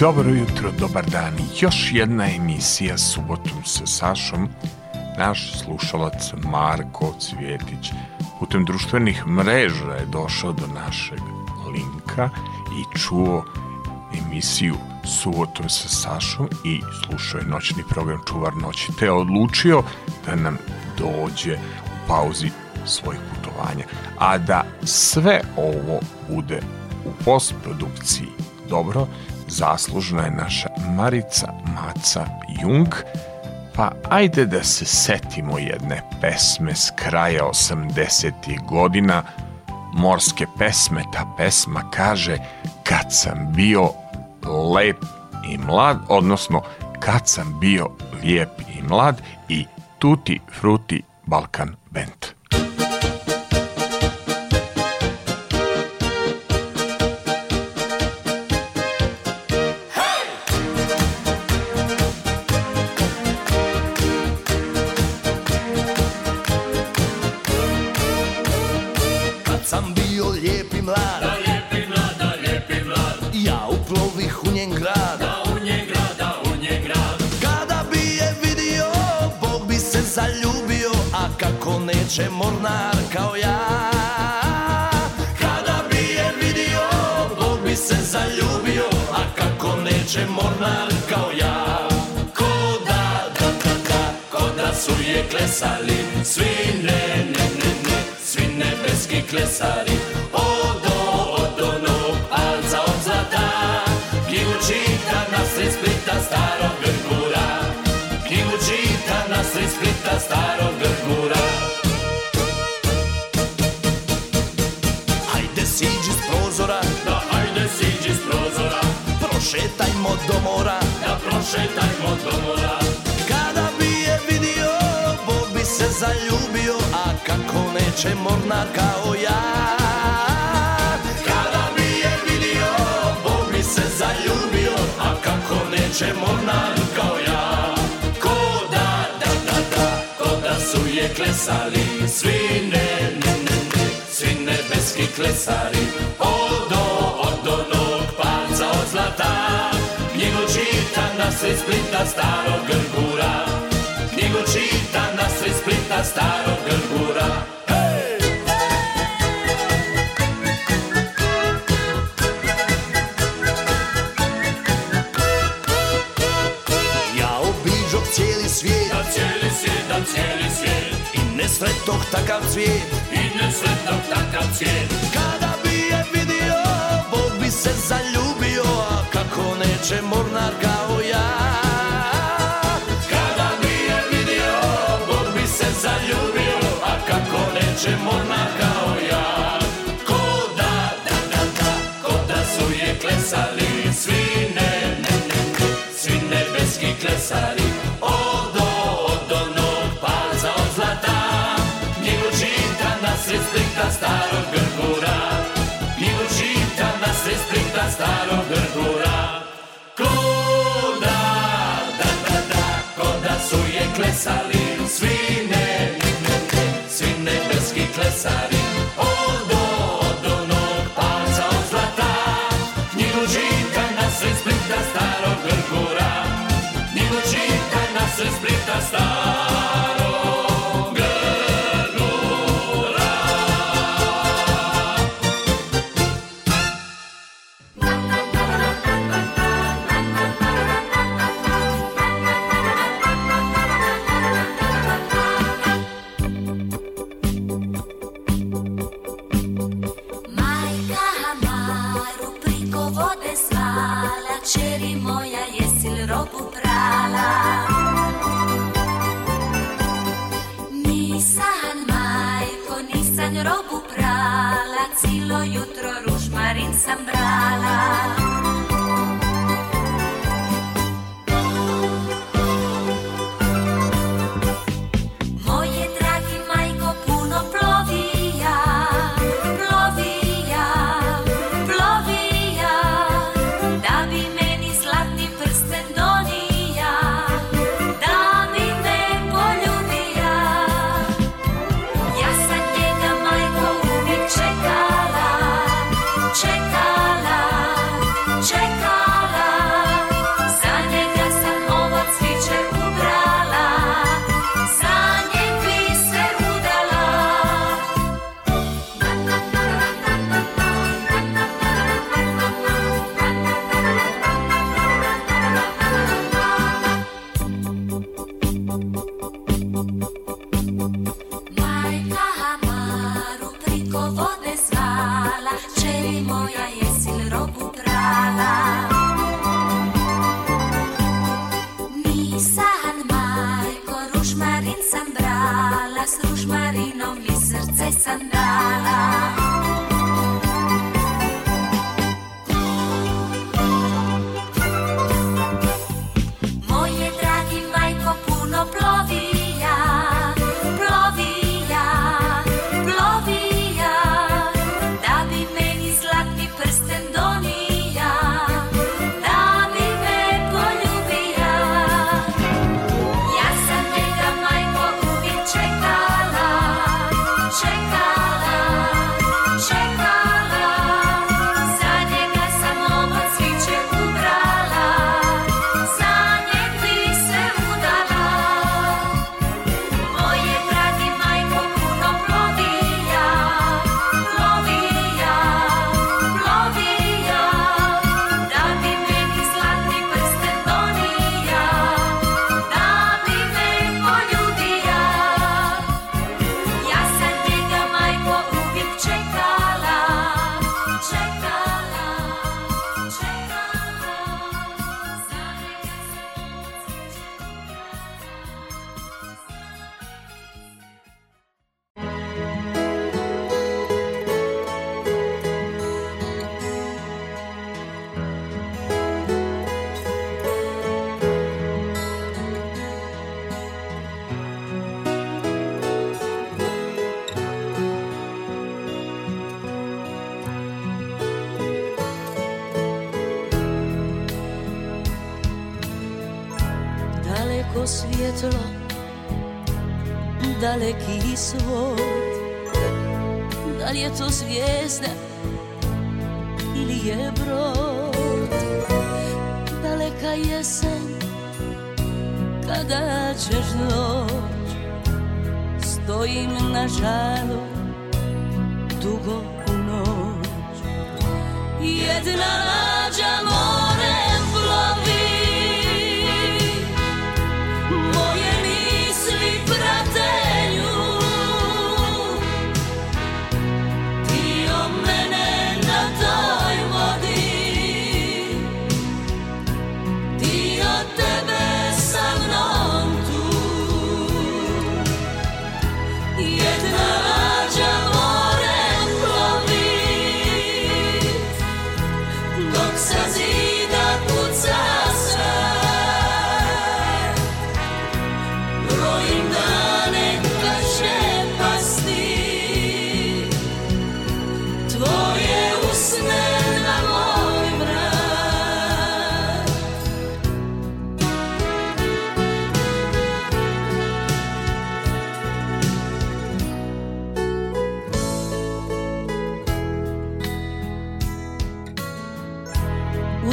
Dobro jutro, dobar dan. Još jedna emisija subotom sa Sašom. Naš slušalac Marko Cvjetić putem društvenih mreža je došao do našeg linka i čuo emisiju subotom sa Sašom i slušao je noćni program Čuvar noći, te odlučio da nam dođe u pauzi svojih putovanja. A da sve ovo bude u postprodukciji dobro, zaslužna je naša Marica Maca Jung, pa ajde da se setimo jedne pesme s kraja 80. godina, morske pesme, ta pesma kaže kad sam bio lep i mlad, odnosno kad sam bio lijep i mlad i Tuti Fruti Balkan Band. Neće mornar kao ja. Kada bi je vidio Bog bi se zaljubio A kako neće mornar kao ja. Ko da, da, da, da Ko da su je klesali Svi ne, ne, ne, ne Svi nebeski klesari Da prošetajmo do mora Kada bi je vidio Bog bi se zaljubio A kako neće mornar kao ja. Kada bi je vidio Bog bi se zaljubio A kako neće mornar kao ja. Ko da, da, da, da Ko da su je klesali Svi ne, ne, ne, ne Svi nebeski klesari čita na sred Splita starog grgura Knjigu čita na sred Splita starog grgura! Ja cijeli svijet. Da cijeli svijet, da cijeli svijet. I ne sretoh takav cvijet. I ne sretnog takav cvijet. Kada bi je vidio Bog bi se neće mornar kao kako neće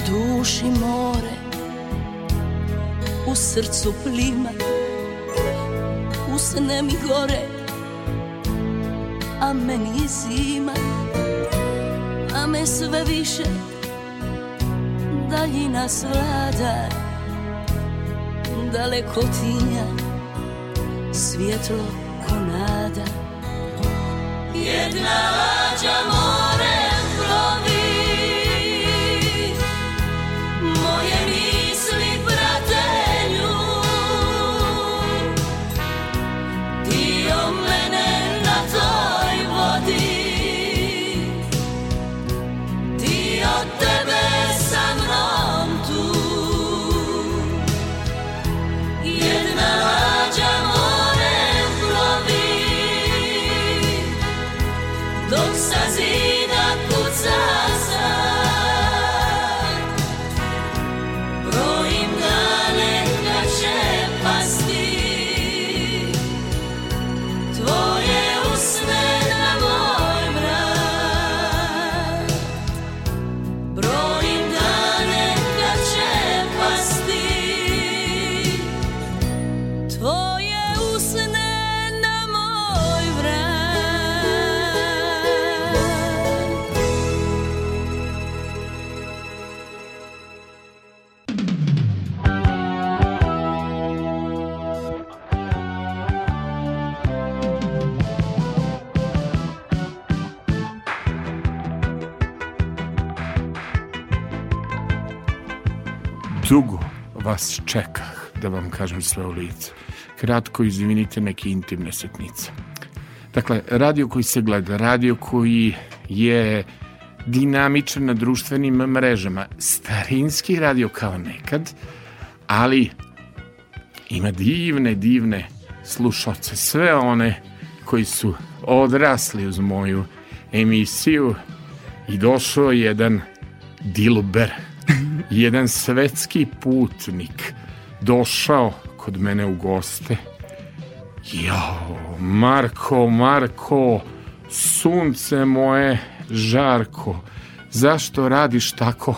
oči more U srcu plima Usne mi gore A meni zima A me sve više Daljina svlada. Dalekotinja Svjetlo ko nada Jedna lađa vas čekah, da vam kažem sve u lice. Kratko, izvinite, neke intimne setnice. Dakle, radio koji se gleda, radio koji je dinamičan na društvenim mrežama, starinski radio kao nekad, ali ima divne, divne slušalce, sve one koji su odrasli uz moju emisiju i došao jedan Dilber jedan svetski putnik došao kod mene u goste. Jao, Marko, Marko, sunce moje, žarko, zašto radiš tako,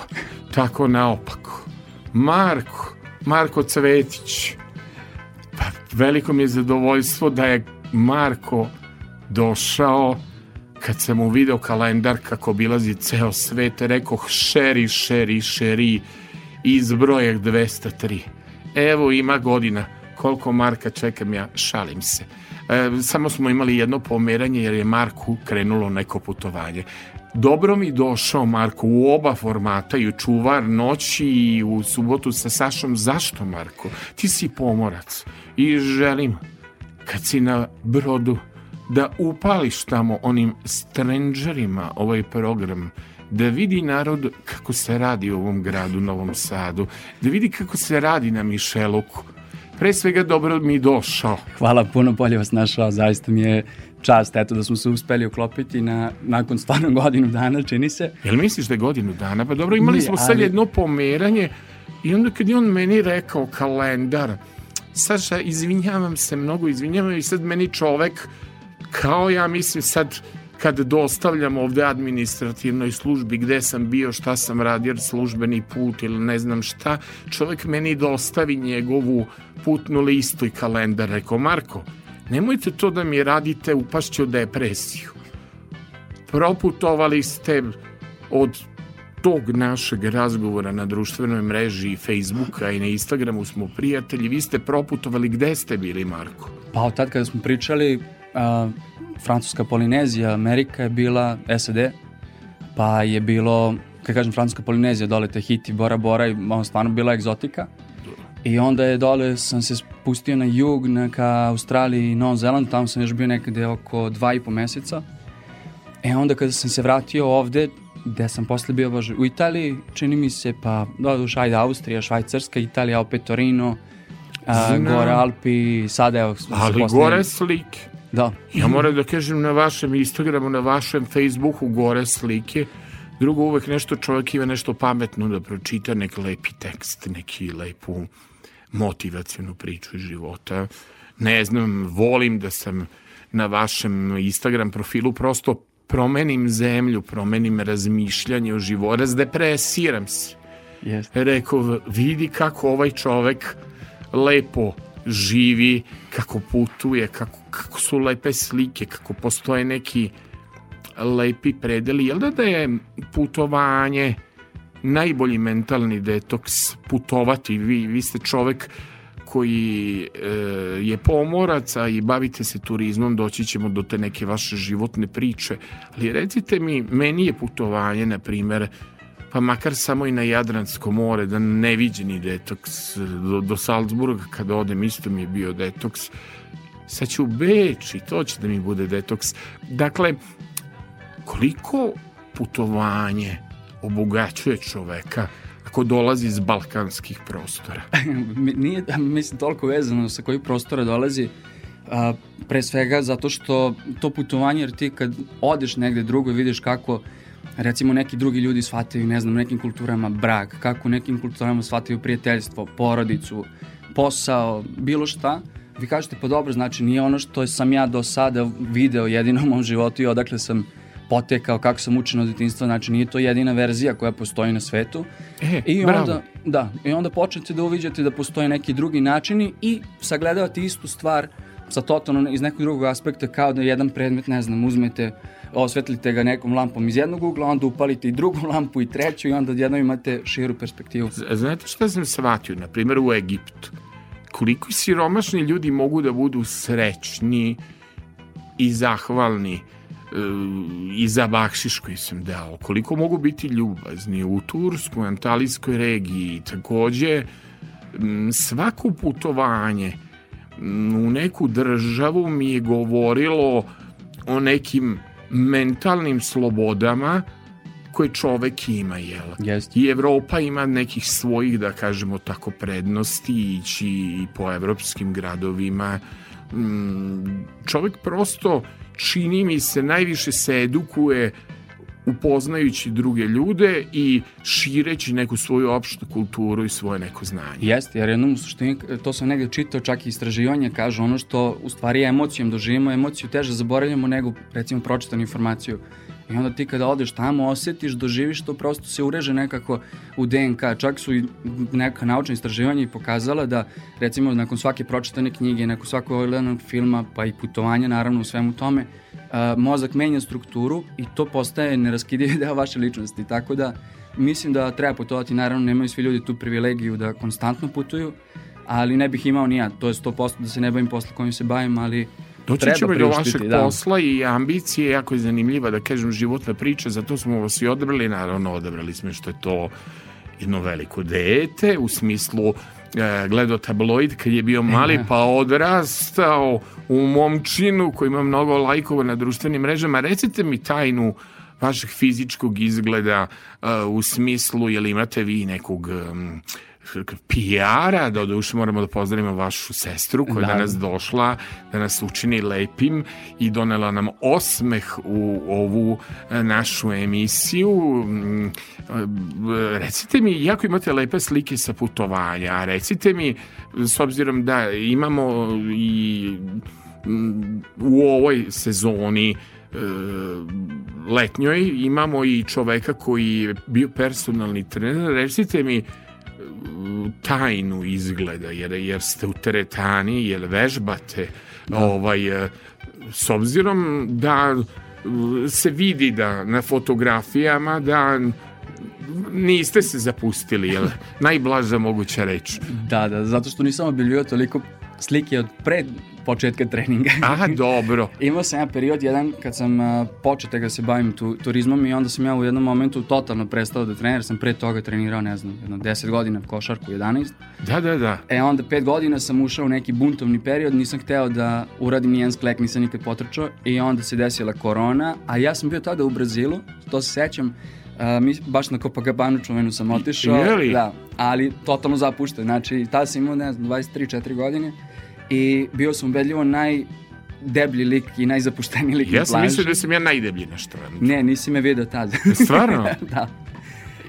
tako naopako? Marko, Marko Cvetić, pa veliko mi je zadovoljstvo da je Marko došao kad sam video kalendar kako bilazi ceo svet, rekoh šeri, šeri, šeri, izbrojek 203. Evo ima godina, koliko Marka čekam ja, šalim se. E, samo smo imali jedno pomeranje jer je Marku krenulo neko putovanje. Dobro mi došao Marko u oba formata i u čuvar noći i u subotu sa Sašom. Zašto Marko? Ti si pomorac i želim kad si na brodu da upališ tamo onim strangerima ovaj program, da vidi narod kako se radi u ovom gradu, Novom Sadu, da vidi kako se radi na Mišeluku. Pre svega dobro mi došao. Hvala puno, bolje vas našao, zaista mi je čast, eto da smo se uspeli uklopiti na, nakon stvarno godinu dana, čini se. Jel misliš da je godinu dana? Pa dobro, imali smo sad jedno pomeranje i onda kad je on meni rekao kalendar, Saša, izvinjavam se, mnogo izvinjavam i sad meni čovek kao ja mislim sad kad dostavljam ovde administrativnoj službi gde sam bio, šta sam radio, službeni put ili ne znam šta, čovjek meni dostavi njegovu putnu listu i kalendar. Rekao, Marko, nemojte to da mi radite, upašću u depresiju. Proputovali ste od tog našeg razgovora na društvenoj mreži Facebooka i na Instagramu smo prijatelji, vi ste proputovali, gde ste bili, Marko? Pa od tad kada smo pričali, a, Francuska Polinezija, Amerika je bila SAD, pa je bilo, kad kažem Francuska Polinezija, dole Tahiti, Bora Bora, i ono stvarno bila egzotika. I onda je dole, sam se spustio na jug, na ka Australiji i Novom Zelandu, tamo sam još bio nekade oko dva i po meseca. E onda kada sam se vratio ovde, gde sam posle bio baš u Italiji, čini mi se, pa doduš, ajde, Austrija, Švajcarska, Italija, opet Torino, a, gore Alpi, sada evo... Ali gore slike. Da. Ja moram da kažem na vašem Instagramu, na vašem Facebooku gore slike. Drugo, uvek nešto čovjek ima nešto pametno da pročita, neki lepi tekst, neki lepu motivacijnu priču iz života. Ne znam, volim da sam na vašem Instagram profilu prosto promenim zemlju, promenim razmišljanje o životu, razdepresiram se. Yes. Rekao, vidi kako ovaj čovek lepo živi, kako putuje, kako, kako su lepe slike, kako postoje neki lepi predeli. Jel da da je putovanje najbolji mentalni detoks putovati? Vi, vi ste čovek koji e, je pomorac, a i bavite se turizmom, doći ćemo do te neke vaše životne priče. Ali recite mi, meni je putovanje, na primer, pa makar samo i na Jadransko more, da neviđeni detoks. Do, do Salzburga kada odem isto mi je bio detoks. Sad ću u Beč i to će da mi bude detoks. Dakle koliko putovanje obogaćuje čoveka ako dolazi iz balkanskih prostora? Nije mislim toliko vezano sa kojih prostora dolazi a, pre svega zato što to putovanje jer ti kad odeš negde drugo i vidiš kako recimo neki drugi ljudi shvataju, ne znam, nekim kulturama brak, kako nekim kulturama shvataju prijateljstvo, porodicu, posao, bilo šta, vi kažete pa dobro, znači nije ono što sam ja do sada video jedino u mom životu i odakle sam potekao, kako sam učen od detinstva, znači nije to jedina verzija koja postoji na svetu. E, I bravo. onda, da, i onda počnete da uviđate da postoje neki drugi načini i sagledavate istu stvar sa totalno iz nekog drugog aspekta kao da jedan predmet, ne znam, uzmete osvetlite ga nekom lampom iz jednog ugla, onda upalite i drugu lampu i treću i onda odjednom imate širu perspektivu. Znate šta sam shvatio, na primjer u Egiptu? Koliko siromašni ljudi mogu da budu srećni i zahvalni e, i za bakšiš koji sam dao. Koliko mogu biti ljubazni u Turskoj, Antalijskoj regiji. Takođe, svako putovanje u neku državu mi je govorilo o nekim mentalnim slobodama koje čovek ima, jel? Yes. I Evropa ima nekih svojih, da kažemo tako, prednosti ići i po evropskim gradovima. Čovek prosto čini mi se najviše se edukuje upoznajući druge ljude i šireći neku svoju opštu kulturu i svoje neko znanje. Jeste, jer jednom u suštini, to sam negde čitao, čak i istraživanje kaže ono što u stvari emocijom doživimo, emociju teže zaboravljamo nego recimo pročitanu informaciju. I onda ti kada odeš tamo, osetiš, doživiš to, prosto se ureže nekako u DNK. Čak su i neka naučna istraživanja i pokazala da, recimo, nakon svake pročitane knjige, nakon svakog gledanog filma, pa i putovanja, naravno, u svemu tome, a, mozak menja strukturu i to postaje neraskidivi deo vaše ličnosti. Tako da, mislim da treba putovati, naravno, nemaju svi ljudi tu privilegiju da konstantno putuju, ali ne bih imao ni ja, to je 100% da se ne bavim posle kojim se bavim, ali Doći ćemo do vašeg da. posla i ambicije, jako je zanimljiva, da kažem, životna priča, zato smo vas i odabrali, naravno odabrali smo što je to jedno veliko dete, u smislu e, gledao tabloid kad je bio mali pa odrastao u momčinu koji ima mnogo lajkova na društvenim mrežama. Recite mi tajnu vašeg fizičkog izgleda uh, u smislu, jel imate vi nekog um, PR-a, da duše moramo da pozdravimo vašu sestru koja je da. danas došla, da nas učini lepim i donela nam osmeh u ovu našu emisiju. Mm, recite mi, jako imate lepe slike sa putovanja, recite mi, s obzirom da imamo i mm, u ovoj sezoni letnjoj imamo i čoveka koji je bio personalni trener. Recite mi tajnu izgleda, jer, jer ste u teretani, jer vežbate, da. ovaj, e, s obzirom da se vidi da na fotografijama da niste se zapustili, jel? Najblaža moguća reč. Da, da, zato što nisam objavljivao toliko slike od pred početka treninga. Aha, dobro. Imao sam ja period jedan kad sam uh, počeo da se bavim tu, turizmom i onda sam ja u jednom momentu totalno prestao da treniram, sam pre toga trenirao, ne znam, jedno 10 godina košarku, 11. Da, da, da. E onda 5 godina sam ušao u neki buntovni period, nisam hteo da uradim nijedan sklek, nisam nikad potrčao i onda se desila korona, a ja sam bio tada u Brazilu, to se sećam, Uh, mi baš na Copacabana čuvenu sam otišao. Jeli? Da, ali totalno zapušten. Znači, tada sam imao, ne znam, 23-4 godine i bio sam ubedljivo naj deblji lik i najzapušteniji lik ja na plaži. Ja sam mislio da sam ja najdeblji na štrandu. Ne, nisi me vidio tada. Stvarno? da.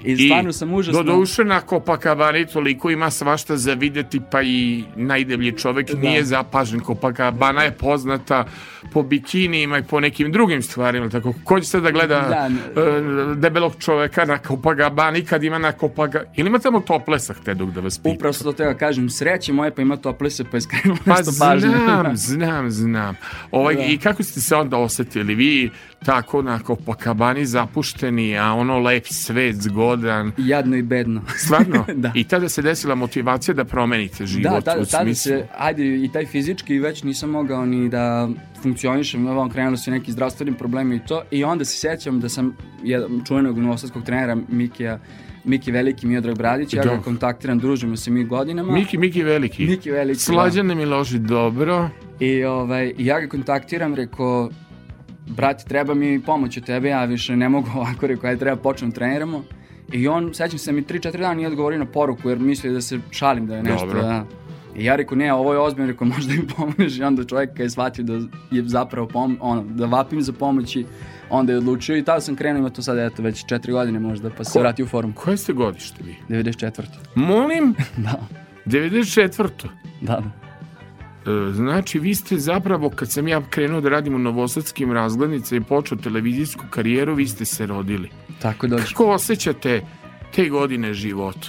I stvarno sam užasno... Do duše na Copacabana toliko ima svašta za videti, pa i najdeblji čovek da. nije zapažen. Copacabana je poznata po bikinijima i po nekim drugim stvarima. Tako, ko će sad da gleda da, uh, debelog čoveka na Copacabana kad ima na Copacabana? Ili ima tamo toplesak te dok da vas pitam? Upravo to tega kažem, sreće moje pa ima toplese pa je skrenulo pa nešto pažnje. znam, znam, znam. Ovaj, da. I kako ste se onda osetili? Vi tako na Copacabani zapušteni, a ono lep svet, zgodan. Jadno i bedno. Stvarno? da. I tada se desila motivacija da promenite život da, tada, u tada se, ajde, i taj fizički već nisam mogao ni da funkcionišem, vam krenulo su neki zdravstveni problemi i to, i onda se sećam da sam jedan čuvenog novosadskog trenera Mikija Miki Veliki, Miodrag Bradić, ja ga kontaktiram, družimo se mi godinama. Miki, Miki Veliki. Miki Veliki, Slađane da. mi loži dobro. I ovaj, ja ga kontaktiram, rekao, brate, treba mi pomoć od tebe, ja više ne mogu ovako, rekao, ajde, treba počnem treniramo. I on, sećam se mi 3-4 dana nije odgovorio na poruku, jer mislio da se šalim da je nešto. Dobro. Da. I ja rekao, ne, ovo je ozbiljno, rekao, možda mi pomožeš. I onda čovjek je shvatio da je zapravo pom ono, da vapim za pomoći, onda je odlučio i tada sam krenuo, ima to sad, eto, već četiri godine možda, pa se vratio u forum. Koje ste godište vi? 94. Molim? da. 94. Da, da. E, znači, vi ste zapravo, kad sam ja krenuo da radim u Novosadskim razglednicama i počeo televizijsku karijeru, vi ste se rodili. Tako da. Kako osjećate te godine života?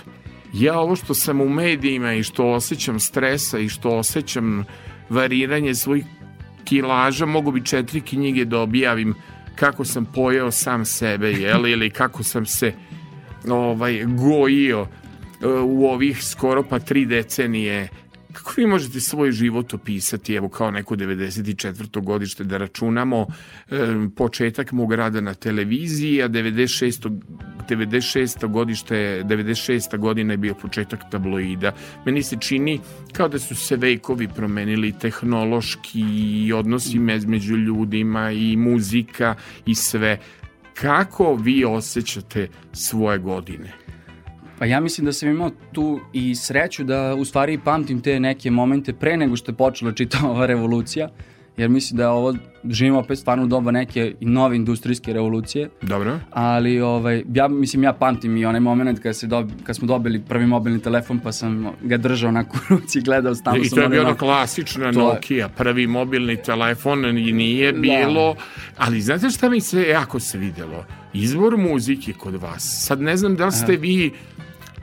Ja ovo što sam u medijima i što osjećam stresa i što osjećam variranje svojih kilaža, mogu bi četiri knjige da objavim kako sam pojeo sam sebe, jel, ili kako sam se ovaj, gojio e, u ovih skoro pa tri decenije Kako vi možete svoj život opisati, evo kao neko 94. godište da računamo e, početak mog rada na televiziji, a 96. 96. godište, 96. godina je bio početak tabloida. Meni se čini kao da su se vekovi promenili tehnološki i odnosi među ljudima i muzika i sve. Kako vi osjećate svoje godine? Pa ja mislim da sam imao tu i sreću da u stvari pamtim te neke momente pre nego što je počela čita ova revolucija, jer mislim da je ovo, živimo opet stvarno u doba neke nove industrijske revolucije. Dobro. Ali ovaj, ja, mislim, ja pamtim i onaj moment kada, se dobi, kad smo dobili prvi mobilni telefon, pa sam ga držao na kuruci i gledao stalno. I to je bilo klasična to... Nokia, prvi mobilni telefon nije da. bilo, da. ali znate šta mi se jako se videlo? Izbor muzike kod vas. Sad ne znam da li ste vi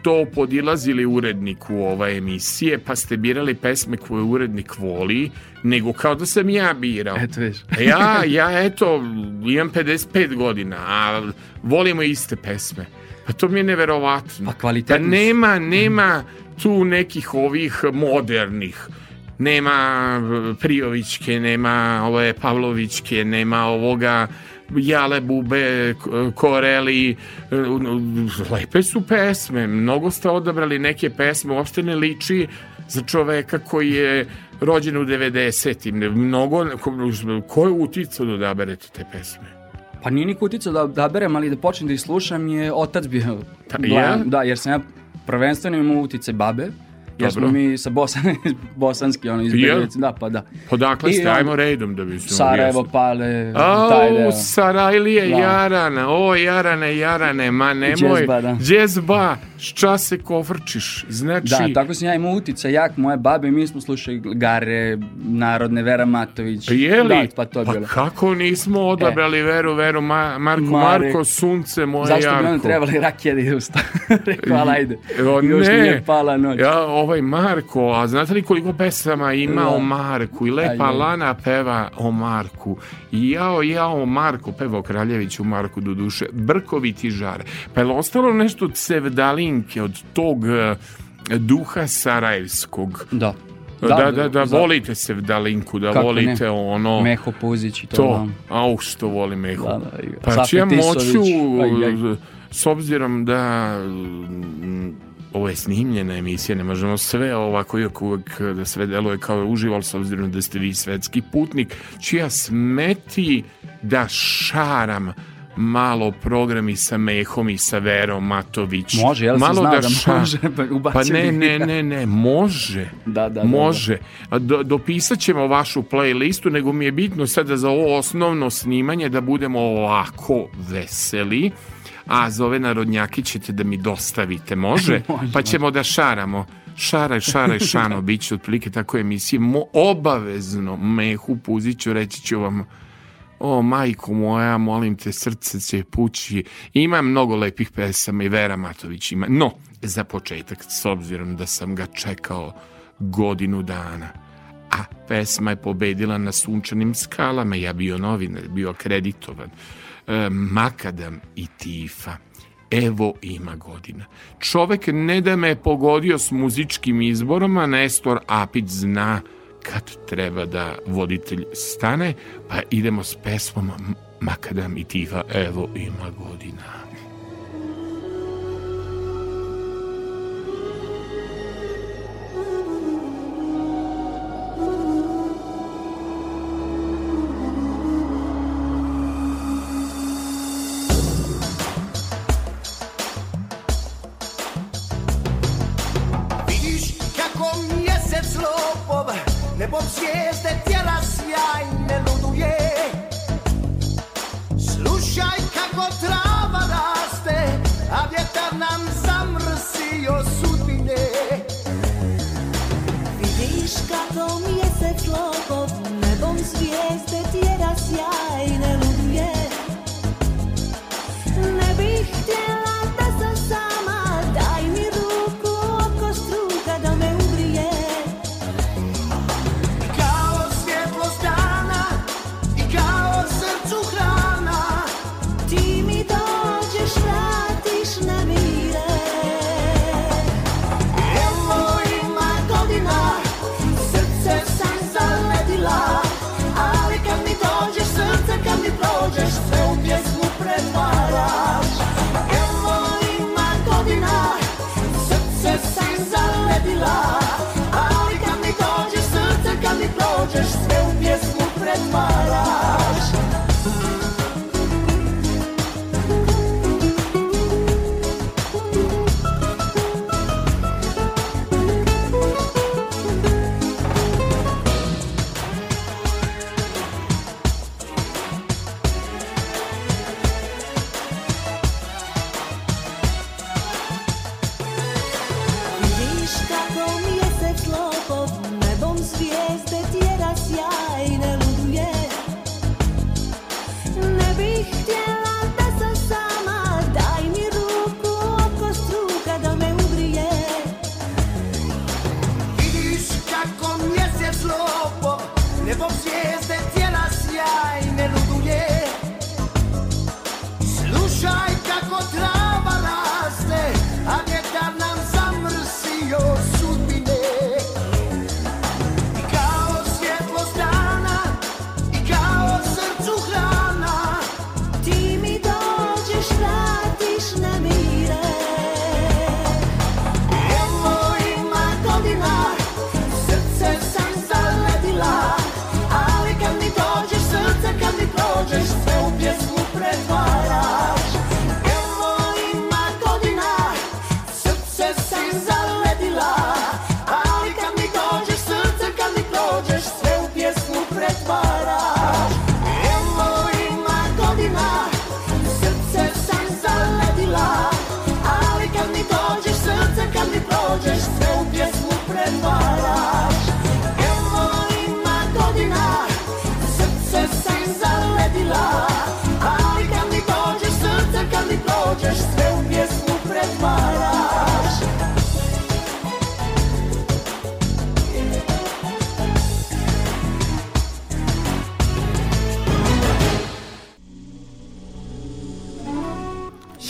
to podilazili uredniku ove emisije, pa ste birali pesme koje urednik voli, nego kao da sam ja birao. Eto viš. ja, ja eto, imam 55 godina, a volimo iste pesme. Pa to mi je neverovatno. Pa kvalitetno. Pa nema, nema tu nekih ovih modernih nema Prijovićke, nema ove Pavlovićke, nema ovoga Jale Bube, Koreli, lepe su pesme, mnogo ste odabrali neke pesme, uopšte ne liči za čoveka koji je rođen u 90-im. Mnogo, ko je uticao da odaberete te pesme? Pa nije niko uticao da odaberem, ali da počnem da ih slušam je otac bio. Ta, ja? Da, jer sam ja prvenstveno imao utice babe, Jer smo mi sa Bosan, bosanski, ono, izbjeglice, da, pa da. Podakle ste, ajmo redom da bi se Sarajevo, Pale, Au, taj deo. Sarajlije, da. Jarana, o, Jarane, Jarane, ma nemoj. Džezba, da. Džezba, šta se kofrčiš, znači... Da, tako sam ja imao utica, jak, moje babe, mi smo slušali Gare, Narodne, Vera Matović. Jeli? Da, pa to je pa bilo. kako nismo odabrali e. Veru, Veru, Ma, Marko, Marek. Marko, Sunce, moje Zašto Jarko. Zašto bi ono trebali rakije da ide usta? Rekao, ajde. O, Još ne. nije pala noć. Ja, ovaj Marko, a znate li koliko pesama ima da. o Marku? I Lepa Ajde. Lana peva o Marku. I jao, jao, Marko peva o Kraljeviću Marku do duše. Brkovi ti žare. Pa je ostalo nešto od sevdalinke, od tog eh, duha sarajevskog? Da. Da, da, da, da volite se Dalinku, da Kako volite ne? ono... Meho Puzić i to. To, au što voli Meho. Da, da, pa će ja moću, aj, aj. s obzirom da ovo je snimljena emisija, ne možemo sve ovako uvijek, uvijek da sve deluje kao užival s obzirom da ste vi svetski putnik, čija smeti da šaram malo programi sa Mehom i sa Verom Matović. Može, jel malo da, da ša... može? Pa, pa ne, ne, ne, ne, može. Da, da, može. Da, da. Dopisat ćemo vašu playlistu, nego mi je bitno sada za ovo osnovno snimanje da budemo ovako veseli A za ove narodnjaki ćete da mi dostavite, može? Može, pa ćemo da šaramo. Šaraj, šaraj, šano, bit će otprilike tako emisije. Mo, obavezno mehu puziću, reći ću vam O, majko moja, molim te, srce će pući. Ima mnogo lepih pesama i Vera Matović ima. No, za početak, s obzirom da sam ga čekao godinu dana, a pesma je pobedila na sunčanim skalama, ja bio novinar, bio akreditovan, e, Makadam i Tifa. Evo ima godina. Čovek ne da me pogodio s muzičkim izborom, a Nestor Apić zna kad treba da voditelj stane, pa idemo s pesmom Makadam i Tifa, evo ima godina. fiesta.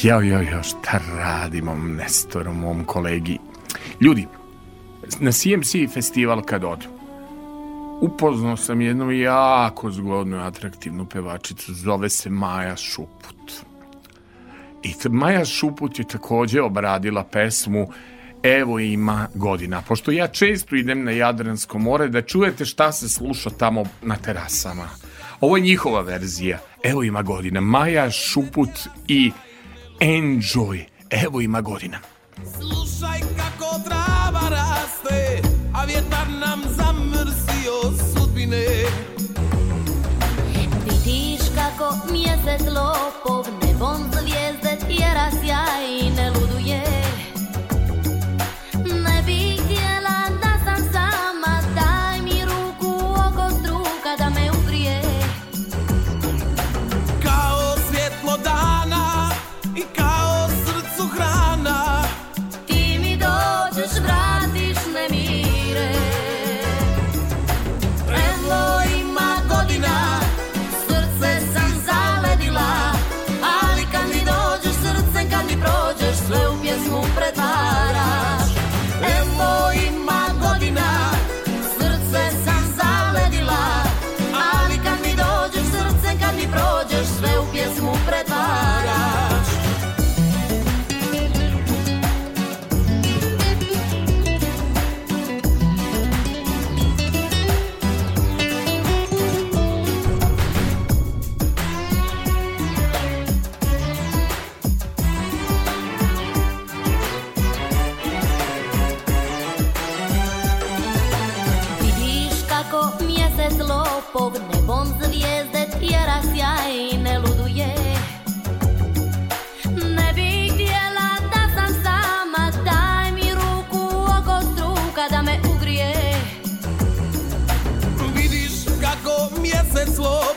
Jao, jao, jao, šta radimo, Nestorom, mom kolegi? Ljudi, na CMC festival kad odu, upoznao sam jednu jako zgodnu i atraktivnu pevačicu, zove se Maja Šuput. I Maja Šuput je takođe obradila pesmu Evo ima godina. Pošto ja često idem na Jadransko more da čujete šta se sluša tamo na terasama. Ovo je njihova verzija. Evo ima godina. Maja Šuput i Enjoy. Evo ima godina. Slušaj kako trava raste, a vjetar nam zamrsio sudbine. Vidiš kako mjesec lopov Nebom zvijezde tjera sjaj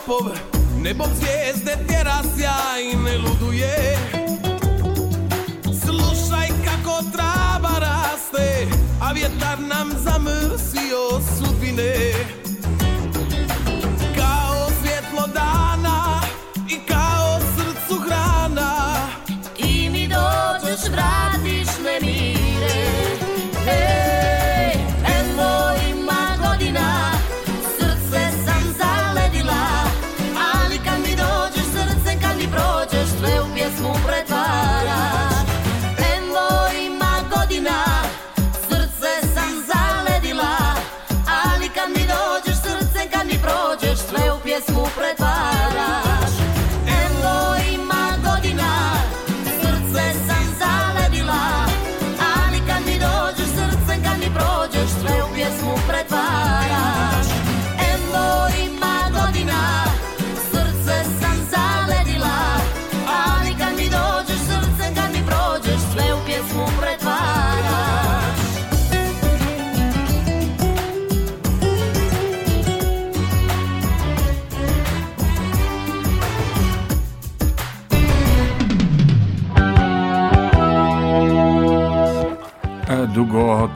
mjesec lopov Nebom zvijezde tjera sjaj ne luduje. Slušaj kako trava raste A vjetar nam zamrsio sudbine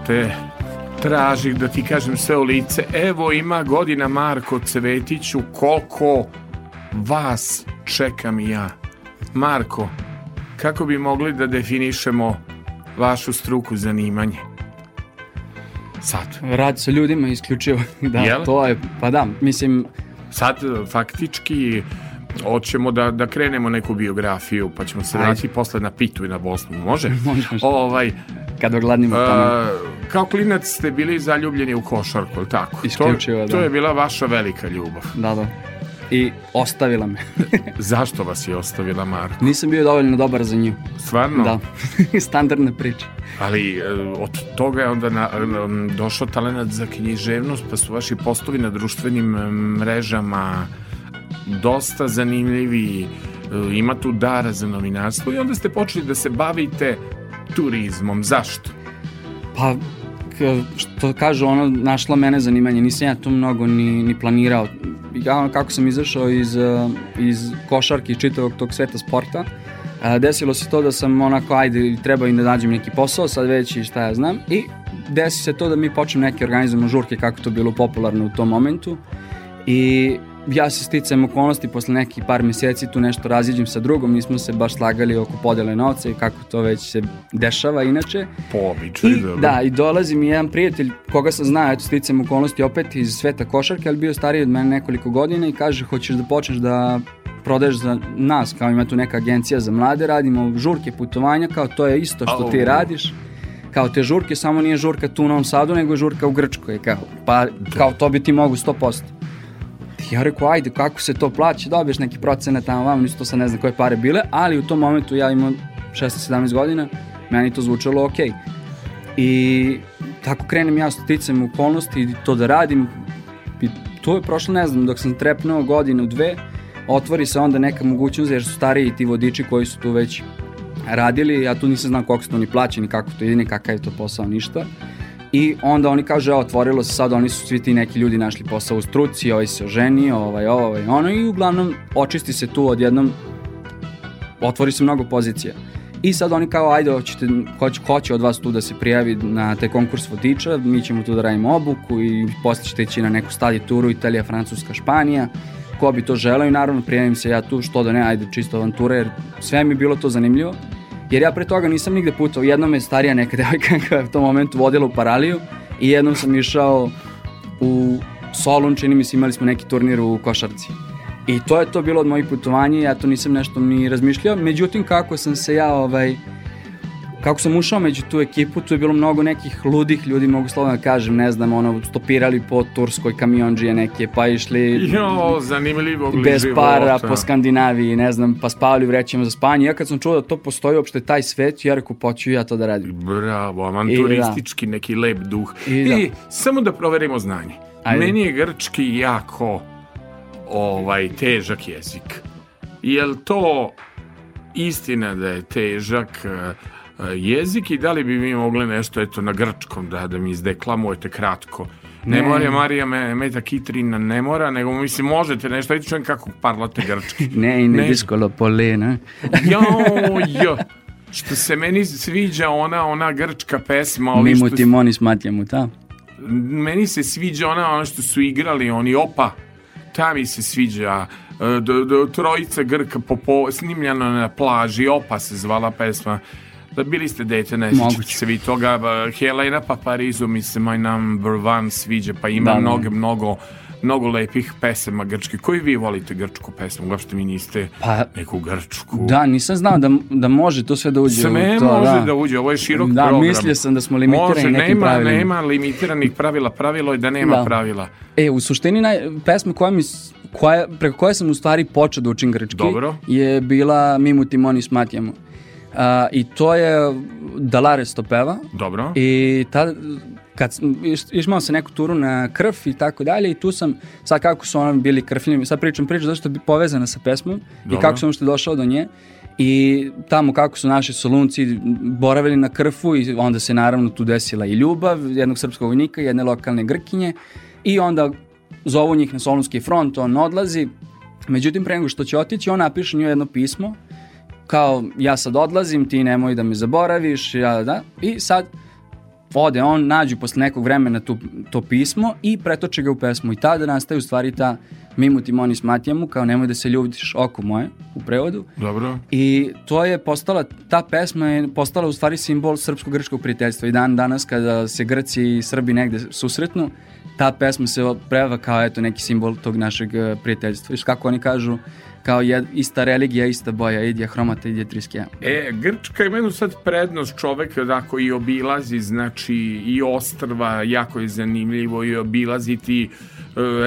te tražih da ti kažem sve u lice. Evo ima godina Marko Cvetiću koliko vas čekam ja. Marko, kako bi mogli da definišemo vašu struku zanimanje? Sad. Radi sa ljudima isključivo. Da, Jel? to je, pa da, mislim, Sad e, faktički hoćemo da, da krenemo neku biografiju, pa ćemo se vratiti posle na Pitu i na Bosnu. Može? Može, može. Ovaj, kad ogladnimo tamo. E, kao klinac ste bili zaljubljeni u košarku, ili tako? Isključivo, to, da. To je bila vaša velika ljubav. Da, da. I ostavila me. Zašto vas je ostavila Marko? Nisam bio dovoljno dobar za nju. Stvarno? Da, standardna priča. Ali e, od toga je onda na, došao talent za književnost, pa su vaši postovi na društvenim em, mrežama dosta zanimljivi, e, ima tu dara za novinarstvo i onda ste počeli da se bavite turizmom. Zašto? Pa, što kažu, ono, našla mene zanimanje, nisam ja to mnogo ni, ni planirao. Ja, ono, kako sam izašao iz, uh, iz košarke i čitavog tog sveta sporta, a, desilo se to da sam onako, ajde, treba i da nađem neki posao, sad već i šta ja znam, i desi se to da mi počnem neke organizujemo žurke, kako to bilo popularno u tom momentu, i ja se sticajem okolnosti posle nekih par meseci tu nešto raziđem sa drugom, nismo se baš slagali oko podele novca i kako to već se dešava inače. Po običaju, I, da, i dolazi mi jedan prijatelj koga sam znao, eto sticam okolnosti opet iz sveta košarke, ali bio stariji od mene nekoliko godina i kaže hoćeš da počneš da prodaješ za nas, kao ima tu neka agencija za mlade, radimo žurke putovanja, kao to je isto što ti radiš. Kao te žurke, samo nije žurka tu u Novom Sadu, nego je žurka u Grčkoj, kao. Pa kao to bi ti mogu 100%. Ja rekao, ajde, kako se to plaća, dobiješ neki procenat tamo vamo, nisu to sad ne znam koje pare bile, ali u tom momentu ja imam 16-17 godina, meni to zvučalo okej. I tako krenem ja sticam okolnosti i to da radim. I to je prošlo, ne znam, dok sam trepnuo godinu, dve, otvori se onda neka mogućnost jer su stariji ti vodiči koji su tu već radili, ja tu nisam znao koliko su to ni plaćeni, kako to ide, ni kakav je to posao, ništa. I onda oni kažu, evo, otvorilo se sad, oni su svi ti neki ljudi našli posao u struci, ovaj se oženio, ovaj, ovaj, ono, i uglavnom očisti se tu odjednom, otvori se mnogo pozicija. I sad oni kao, ajde, hoćete, hoće, hoće od vas tu da se prijavi na taj konkurs vodiča, mi ćemo tu da radimo obuku i posle ćete ići na neku stadi turu, Italija, Francuska, Španija, ko bi to želeo i naravno prijavim se ja tu, što da ne, ajde, čisto avantura, jer sve mi je bilo to zanimljivo. Jer ja pre toga nisam nigde putao, jednom je starija neka devojka koja je u tom momentu vodila u Paraliju i jednom sam išao u Solun, čini mi se imali smo neki turnir u košarci. I to je to bilo od mojih putovanja, ja to nisam nešto ni razmišljao, međutim kako sam se ja ovaj, kako sam ušao među tu ekipu, tu je bilo mnogo nekih ludih ljudi, mogu slobodno da kažem, ne znam, ono, stopirali po Turskoj kamionđije neke, pa išli Jo, zanimljivog li bez para po Skandinaviji, ne znam, pa spavali u vrećima za spanje. Ja kad sam čuo da to postoji uopšte taj svet, ja rekao, poću ja to da radim. Bravo, avanturistički neki lep duh. I I, da. samo da proverimo znanje. Ajde. Meni je grčki jako ovaj težak jezik. Jel to istina da je težak e, jezik i da li bi mi mogli nešto eto na grčkom da, da mi izdeklamujete kratko? Ne, Ne. mora Marija me, Meta Kitrina, ne mora, nego mislim možete nešto, ajde čujem kako parlate grčki. Ne, i ne, Ne. discolo polena. Jo, jo. Što se meni sviđa ona ona grčka pesma, ovi Mimo što ti moni smatljamo, ta. meni se sviđa ona ono što su igrali oni opa ta mi se sviđa E, do, do, trojica Grka po, po, snimljeno na plaži opa se zvala pesma bili ste dete, ne sjećate se vi toga Helena pa Parizu mi se my number one sviđa pa ima Da, da. mnoge mnogo mnogo lepih pesama grčkih koji vi volite grčku pesmu uopšte mi niste Pa, neku grčku da, nisam znao da, da može to sve da uđe sve u to. može da. da uđe, ovo je širok Da, program. mislio sam da smo limitirani Može, nekim nema, pravilima. nema limitiranih pravila, pravilo je da nema Da. pravila. E, u suštini naj, pesma koja mi, koja, preko koje sam u stvari počeo da učim grčki Dobro. je bila Mimu Timoni Smatjamo. Uh, I to je Dalares to peva. Dobro. I tad, kad išmao sam neku turu na krv i tako dalje i tu sam, sad kako su ono bili krfljeni, sad pričam priču zašto je povezana sa pesmom Dobro. i kako sam uopšte došao do nje i tamo kako su naši solunci boravili na krfu i onda se naravno tu desila i ljubav jednog srpskog vojnika i jedne lokalne grkinje i onda zovu njih na solunski front, on odlazi međutim pre nego što će otići on napiše njoj jedno pismo kao ja sad odlazim, ti nemoj da me zaboraviš, ja da, i sad ode on, nađu posle nekog vremena tu, to pismo i pretoče ga u pesmu i tada nastaje u stvari ta Mimu Timoni Smatjamu, kao nemoj da se ljubitiš oko moje, u prevodu. Dobro. I to je postala, ta pesma je postala u stvari simbol srpsko-grčkog prijateljstva i dan danas kada se Grci i Srbi negde susretnu, ta pesma se preva kao eto neki simbol tog našeg eh, prijateljstva. Viš kako oni kažu, kao jed, ista religija, ista boja, idija hromata, idija triskija. E, Grčka ima jednu sad prednost čovek da koji obilazi, znači i ostrva, jako je zanimljivo i obilaziti e,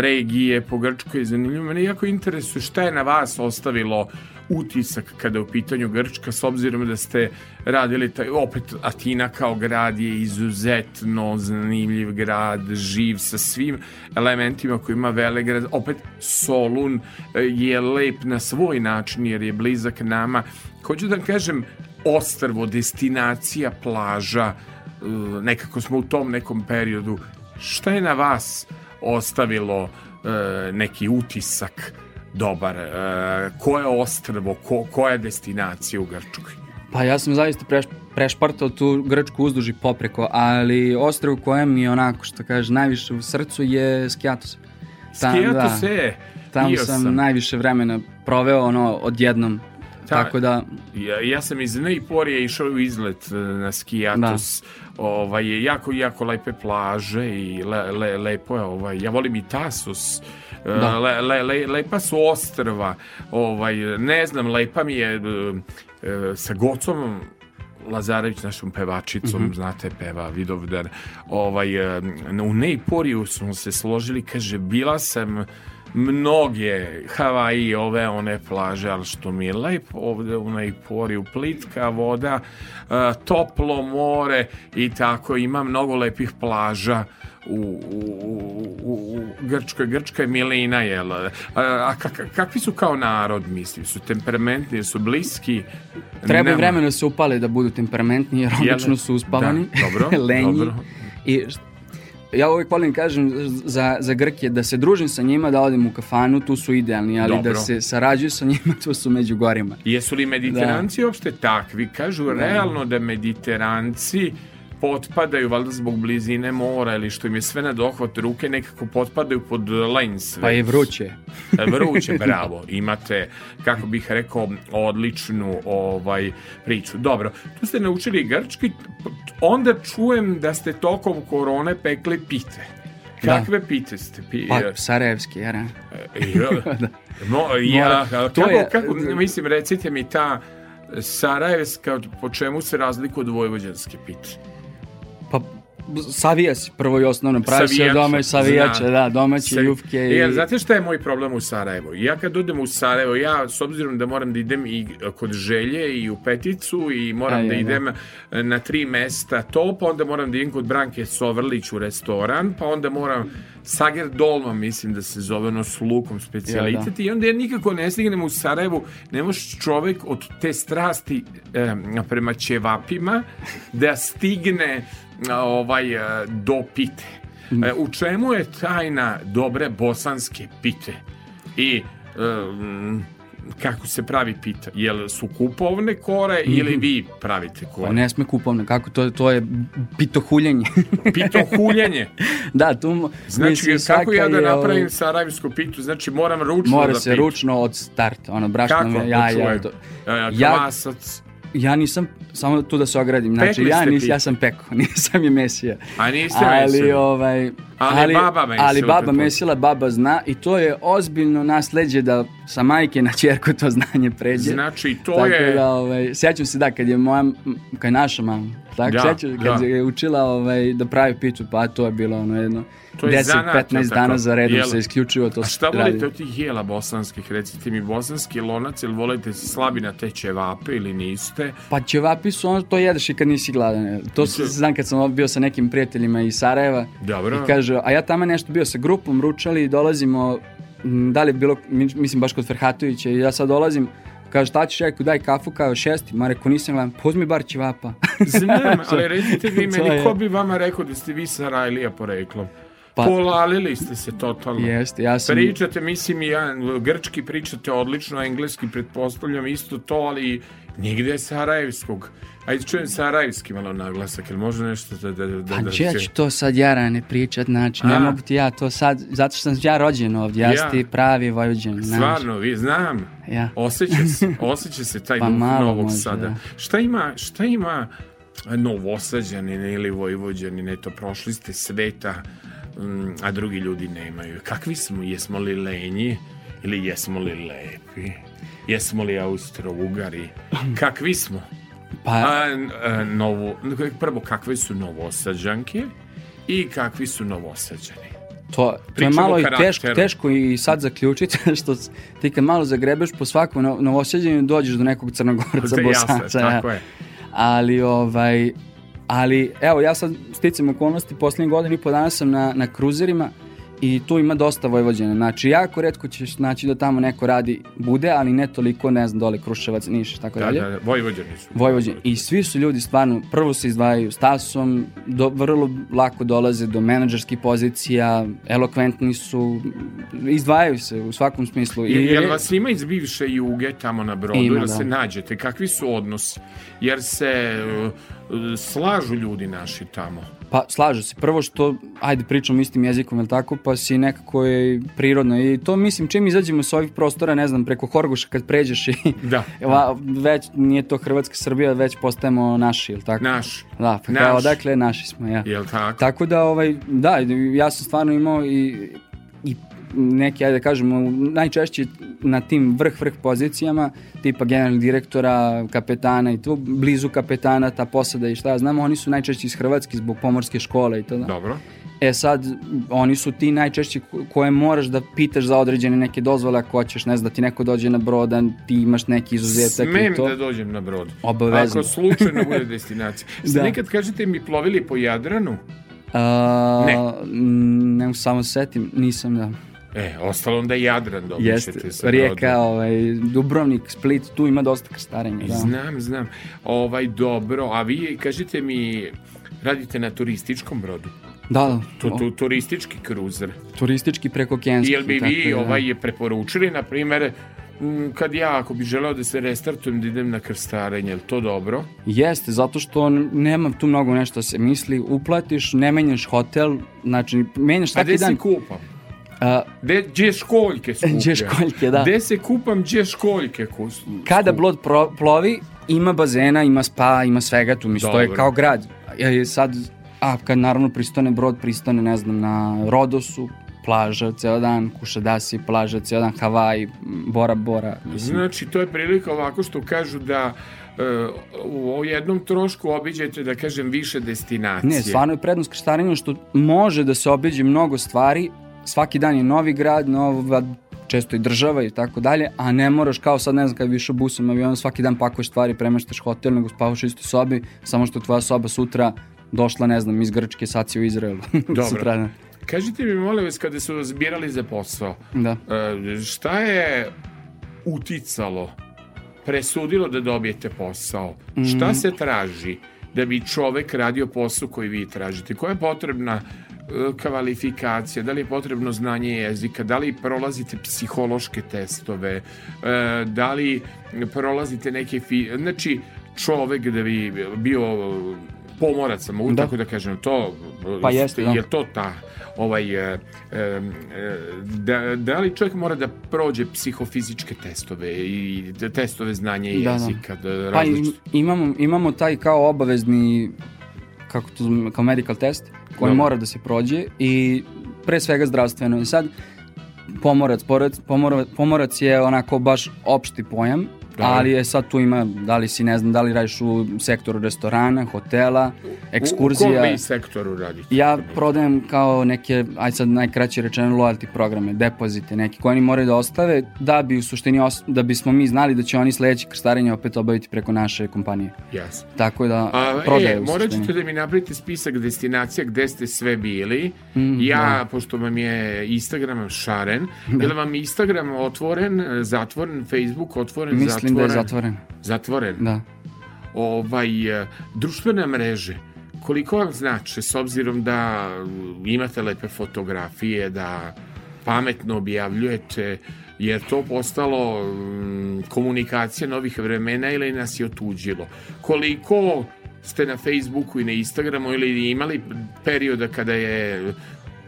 regije po Grčkoj je zanimljivo. Mene jako interesuje šta je na vas ostavilo utisak kada je u pitanju Grčka, s obzirom da ste radili, taj, opet Atina kao grad je izuzetno zanimljiv grad, živ sa svim elementima koji ima Velegrad, opet Solun e, je lep na svoj način jer je blizak nama. Hoću da kažem, ostrvo, destinacija, plaža, e, nekako smo u tom nekom periodu. Šta je na vas ostavilo e, neki utisak dobar? E, koje ostrvo, ko, koja je destinacija u Grčkoj? Pa ja sam zaista preš, prešpartao tu Grčku uzduž i popreko, ali ostrvo koje mi je onako, što kaže, najviše u srcu je Skiatos. Tam, Skijatos da, je, Tamo sam, sam. najviše vremena proveo ono odjednom. Ta- Tako da, Ja, ja sam iz Neiporije išao u izlet e, na Skijatos. Ovaj, jako, jako lepe plaže i le, le, lepo je. Ovaj, ja volim i Tasos. E, Da. Le, le, le, lepa su ostrva. Ovaj, ne znam, lepa mi je e, sa Gocom Lazarević, našom pevačicom, Mhm. znate, peva Vidovdar, ovaj, u Neiporiju smo se složili, kaže, bila sam mnoge Havaji, ove one plaže, ali što mi je lepo ovde u Neiporiju, plitka voda, e, toplo more i tako, ima mnogo lepih plaža u, u, u, u Grčkoj. Grčka je milina, jel? A, a kak, kakvi su kao narod, mislim? Su temperamentni, su bliski? Treba vremena da se upale da budu temperamentni, jer obično su uspavani, Da, dobro, lenji. dobro. I ja uvijek volim kažem za, za Grke da se družim sa njima, da odem u kafanu, tu su idealni, ali Dobro. da se sarađuju sa njima, tu su među gorima. Jesu li mediteranci uopšte takvi? Kažu realno da mediteranci potpadaju, valjda zbog blizine mora ili što im je sve na dohvat ruke, nekako potpadaju pod lens. Pa je vruće. Vruće, bravo. Imate, kako bih rekao, odličnu ovaj priču. Dobro, tu ste naučili grčki, onda čujem da ste tokom korone pekli pite. Da. Kakve pite ste pi... Pa, Sarajevski, jer? Ja, no, ja, Mora. kako, To je- kako, mislim, recite mi ta Sarajevska, po čemu se razlikuje od vojvođanske pite? Pa, savija si prvo i osnovno, pravi se Savijače, doma savijače, znam. da, domaće Savi- jufke. E, I... ali znate šta je moj problem u Sarajevu? Ja kad odem u Sarajevo, ja s obzirom da moram da idem i kod Želje i u Peticu i moram A, da je, da. idem na tri mesta to, pa onda moram da idem kod Branke Sovrlić u restoran, pa onda moram Sager Dolma, mislim da se zove ono s lukom specijalitet i onda ja nikako ne stignem u Sarajevu, ne može čovek od te strasti e, prema ćevapima da stigne ovaj e, do pite. E, u čemu je tajna dobre bosanske pite? I em, kako se pravi pita? Jel su kupovne kore ili vi pravite Pa kore? ne sme kupovno, kako to, to je pitohuljenje. Pito huljenje. da, tu Znači, mislim, kako ja da je, napravim ovaj, sarajevsku pitu? Znači, moram ručno Mora da se pitam. ručno od starta, ono, brašno, Kako? ja, ja, to, ja, Kvasac. Ja nisam, samo tu da se ogradim, znači Pekli ja, nis, ja sam peko, nisam je mesija. A niste ali, ovaj, Ali baba mesila, Ali baba mesila, baba zna i to je ozbiljno nasleđe da sa majke na čerku to znanje pređe. Znači, to Tako je... da, ovaj, sjećam se da, kad je moja, kad je naša mama, tako, Da, sjećam, kad da. je učila ovaj, da pravi pitu, pa to je bilo ono jedno, 10-15 zanat, jel tako? dana za redom Jel? se isključivo to A šta radi. volite od tih jela bosanskih? Recite mi, bosanski lonac, ili volite slabi na te ćevape ili niste? Pa ćevapi su ono, to jedeš i kad nisi gladan. To se znam kad sam bio sa nekim prijateljima iz Sarajeva. Dobro. I kaže, a ja tamo nešto bio sa grupom, ručali i dolazimo, da li je bilo, mi- mislim baš kod Ferhatovića i ja sad dolazim, kaže, šta ćeš, rekao, daj kafu kao šesti, ma rekao, nisam gledam, pozmi bar ćevapa. Znam, ali recite vi meni, ko bi vama rekao da ste vi Sarajlija poreklom? Pa- Polalili ste se totalno. Jeste, ja sam... Pričate, mislim, i ja, grčki pričate odlično, engleski pretpostavljam isto to, ali nigde je sarajevskog. Ajde čujem sarajevski malo naglasak, jel može nešto da... da, da, Pa da ja ću to sad ja ne pričat, znači, ne mogu ti ja to sad, zato što sam ja rođen ovdje, ja, Ja. ti pravi vojvođan. Stvarno, vi znam. Ja. Osjeća se, osjeća se taj Pa duh Novog možda, Sada. da. Šta ima, šta ima novosađanin ili vojvođanin, eto, prošli ste sveta, a drugi ljudi nemaju. Kakvi smo? Jesmo li lenji ili jesmo li lepi? Jesmo li Austro-Ugari? Kakvi smo? Pa, A, a, novo, prvo, kakve su novosađanke i kakvi su novosađani? To, to je malo i teško, teško i sad zaključiti, što ti kad malo zagrebeš po svakom no, novosjeđenju dođeš do nekog crnogorca, bosanca. tako je. Ali, ovaj, ali, evo, ja sad sticam okolnosti, posljednjih godina i po dana sam na, na kruzerima i tu ima dosta Vojvođana. Znači, jako redko ćeš naći da tamo neko radi, bude, ali ne toliko, ne znam, dole Kruševac, Niš, i tako Da, dalje. da, da, Vojvođani su. Vojvođani. I svi su ljudi stvarno, prvo se izdvajaju stasom, do, vrlo lako dolaze do menadžerskih pozicija, elokventni su, izdvajaju se u svakom smislu. I, jel vas ima iz bivše juge tamo na brodu, Ima, da. se nađete? Kakvi su odnosi? Jer se uh, slažu ljudi naši tamo. Pa slažu se. Prvo što, ajde pričamo istim jezikom, jel tako, si nekako je prirodno. I to mislim, čim izađemo s ovih prostora, ne znam, preko Horgoša kad pređeš i Da. Va, već nije to Hrvatska Srbija, već postajemo naši, jel tako? Naš. Da, pa Naš. kao, dakle, naši smo, ja. Jel tako? Tako da, ovaj, da, ja sam stvarno imao i, i neki, ajde da kažemo, najčešće na tim vrh, vrh pozicijama, tipa generalnog direktora, kapetana i tu, blizu kapetana, ta posada i šta ja znam, oni su najčešće iz Hrvatske zbog pomorske škole i to da. Dobro. E sad, oni su ti najčešće ko- koje moraš da pitaš za određene neke dozvole ako hoćeš, ne znam, da ti neko dođe na brod, da ti imaš neki izuzetak Smem i to. da dođem na brod. Obavezno. Ako slučajno bude destinacija. Da. nekad kažete mi plovili po Jadranu? A, Ne. Ne samo se setim, nisam da. E, ostalo onda Jadran dobit Jeste, sa Rijeka, ovaj, Dubrovnik, Split, tu ima dosta krstarenja. Da. Znam, znam. Ovaj, dobro, a vi, kažite mi, radite na turističkom brodu? Da, da, Tu, tu, turistički kruzer. turistički preko Kenski. Jel bi vi da. ovaj, je preporučili, na primjer, m, kad ja, ako bi želeo da se restartujem, da idem na krstarenje, je li to dobro? Jeste, zato što nema tu mnogo nešto da se misli, uplatiš, ne menjaš hotel, znači menjaš A svaki gde dan. se kupam? A, De, gdje školjke skupljam? Gdje školjke, da. Gde se kupam, gdje školjke kus, kada brod pro, plovi, ima bazena, ima spa, ima svega tu, mi stoje Dobro. kao grad. E, sad, a kad naravno pristane brod, pristane, ne znam, na Rodosu, plaža ceo dan, Kušadasi, plaža ceo dan, Havaj, Bora Bora. Mislim, Znači, to je prilika ovako što kažu da e, u jednom trošku obiđete, da kažem, više destinacije. Ne, stvarno je prednost krstarenja što može da se obiđe mnogo stvari, svaki dan je novi grad, nova često i država i tako dalje, a ne moraš kao sad, ne znam, kad bi išao busom, avionom, svaki dan pakuješ stvari, premeštaš hotel, nego spavaš u istoj sobi, samo što tvoja soba sutra došla, ne znam, iz Grčke, sad si u Izraelu. Dobro. Kažite mi, molim vas, kada su vas birali za posao, Da. e, šta je uticalo, presudilo da dobijete posao? Mm. Šta se traži da bi čovek radio posao koji vi tražite? Koja je potrebna e, kvalifikacija, da li je potrebno znanje jezika, da li prolazite psihološke testove, e, da li prolazite neke... Fi... Znači, čovek da bi bio pomorac, mogu Da. tako da kažem, to Pa jeste, da. je to ta ovaj e, e, da, da li čovjek mora da prođe psihofizičke testove i te- testove znanja Da, da. jezika da, Pa i- imamo, imamo taj kao obavezni kako to zove, kao medical test koji Dobro. mora da se prođe i pre svega zdravstveno. I sad pomorac, pomorac, pomorac je onako baš opšti pojam, Ali je sad tu ima, da li si, ne znam, da li radiš u sektoru restorana, hotela, u, u ekskurzija. kom vi sektoru radite? Ja prodajem kao neke, aj sad najkraće rečeno, loyalty programe, depozite neki koje oni moraju da ostave da bi u suštini, os, da bismo mi znali da će oni sledeće krstarenje opet obaviti preko naše kompanije. Yes. Tako da A, prodaje e, u morat ćete da mi napravite spisak destinacija gde ste sve bili. Mm, ja, pošto vam je Instagram šaren, je li vam Instagram otvoren, zatvoren, Facebook otvoren, Mislim zatvoren? Da je zatvoren. Zatvoren? Da. ovaj, e, društvene mreže, koliko vam znače, s obzirom da imate lepe fotografije, da pametno objavljujete, jer to postalo mm, komunikacija novih vremena ili nas je otuđilo. Koliko ste na Facebooku i na Instagramu ili imali perioda kada je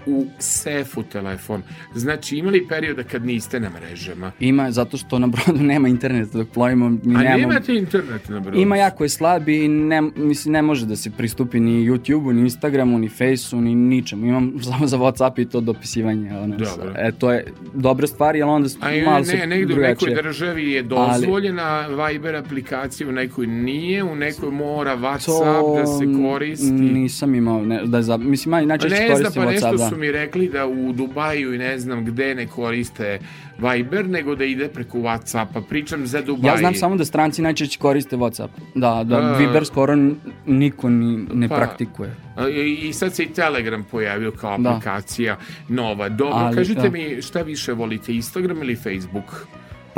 u sefu telefon. Znači imali perioda kad niste na mrežama. Ima, zato što na brodu nema interneta dok plovimo. Mi A nemamo, nemate internet na brodu? Ima jako je slab i ne, mislim, ne može da se pristupi ni YouTube-u, ni Instagramu, ni Face-u, ni ničemu. Imam samo za Whatsapp i to dopisivanje. Ono, Dobro. E, to je dobra stvar, jer onda A malo ne, se negde u nekoj državi je dozvoljena Viber aplikacija, u nekoj nije, u nekoj mora WhatsApp da se koristi. Nisam imao, ne, da za, mislim, aj, najčešće ne koristim pa WhatsApp, da. Su mi rekli da u Dubaju i ne znam gde ne koriste Viber, nego da ide preko WhatsAppa. Pričam za Dubaj. Ja znam samo da stranci najčešće koriste WhatsApp. Da, da A. Viber skoro niko ni, ne Pa, praktikuje. I sad se i Telegram pojavio kao Da. aplikacija nova. Dobro, Ali, kažite da. mi šta više volite, Instagram ili Facebook?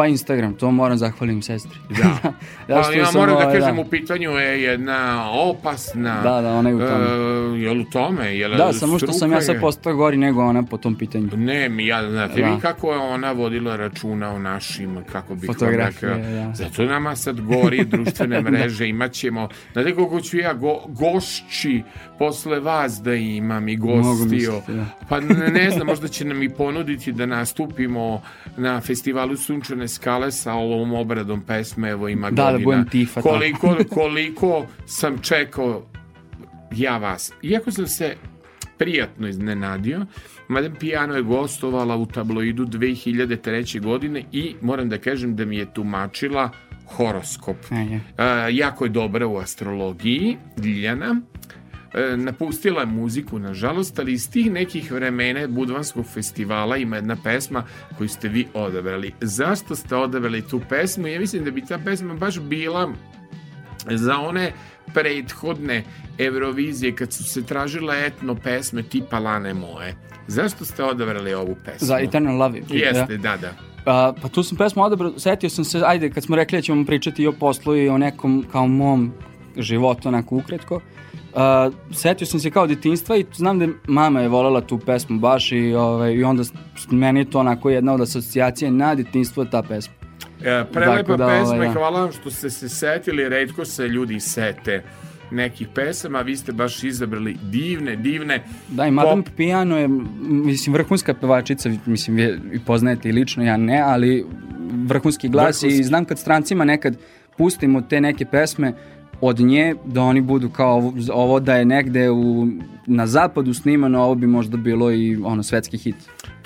Pa Instagram, to moram zahvalim sestri. Da. Ja Pa što ja moram da ovaj, kažem, da. u pitanju je jedna opasna... Da, da, ona je u tome. E, jel u tome? Jel Da, samo što sam ja sad postao gori nego ona po tom pitanju. Ne, mi ja, znate Da. vi kako je ona vodila računa o našim, kako bih Fotografije, da. Zato nama sad gori društvene mreže, imat ćemo, znate koliko ću ja go, gošći posle vas da imam i Mogu gostio. misliti, da. Pa ne, ne znam, možda će nam i ponuditi da nastupimo na festivalu Sunčane skale sa ovom obradom pesme, evo ima Da, da godina. budem tifa. Koliko, koliko sam čekao ja vas. Iako sam se prijatno iznenadio, Madame Piano je gostovala u tabloidu 2003. godine i moram da kažem da mi je tumačila horoskop. E, jako je dobra u astrologiji, Ljiljana. E, napustila je muziku, nažalost, ali iz tih nekih vremena Budvanskog festivala ima jedna pesma koju ste vi odabrali. Zašto ste odabrali tu pesmu? Ja mislim da bi ta pesma baš bila za one prethodne Eurovizije kad su se tražile etno pesme tipa Lane moje. Zašto ste odabrali ovu pesmu? Za Eternal Love. Jeste, da, da. A, pa tu sam pesmu odabrao, setio sam se, ajde, kad smo rekli da ćemo pričati i o poslu i o nekom kao mom životu, onako ukretko. Uh, setio sam se kao detinstva i znam da mama je volela tu pesmu baš i, ovaj, i onda meni je to onako jedna od asocijacija na detinstvo ta pesma. E, prelepa da, pesma ovaj, i da. hvala vam što ste se setili, redko se ljudi sete nekih pesama, vi ste baš izabrali divne, divne. Da, i Madame pop... Piano je, mislim, vrhunska pevačica, mislim, vi i poznajete i lično, ja ne, ali vrhunski glas vrhunski. i znam kad strancima nekad pustimo te neke pesme, od nje da oni budu kao ovo, ovo da je negde u, na zapadu snimano, ovo bi možda bilo i ono svetski hit.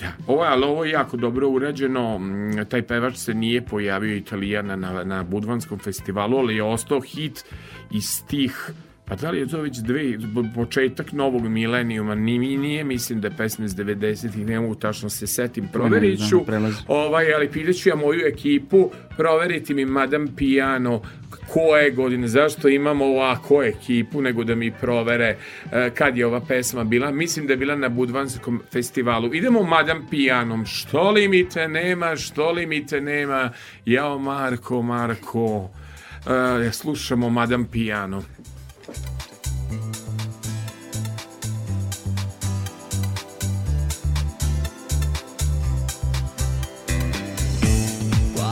Da, ovo, ali ovo je jako dobro urađeno, mm, taj pevač se nije pojavio italijana na, na Budvanskom festivalu, ali je ostao hit iz tih Pa da li je to već dve, početak novog milenijuma, ni nije, mislim da je pesma iz 90-ih, ne mogu tačno se setim, proverit ću, ovaj, ali pitaću ja moju ekipu, proveriti mi Madame Piano, koje godine, zašto imamo ovako ekipu, nego da mi provere uh, kad je ova pesma bila, mislim da je bila na Budvanskom festivalu. Idemo Madame Pianom, što li mi te nema, što li mi te nema, jao Marko, Marko, uh, slušamo Madame Piano.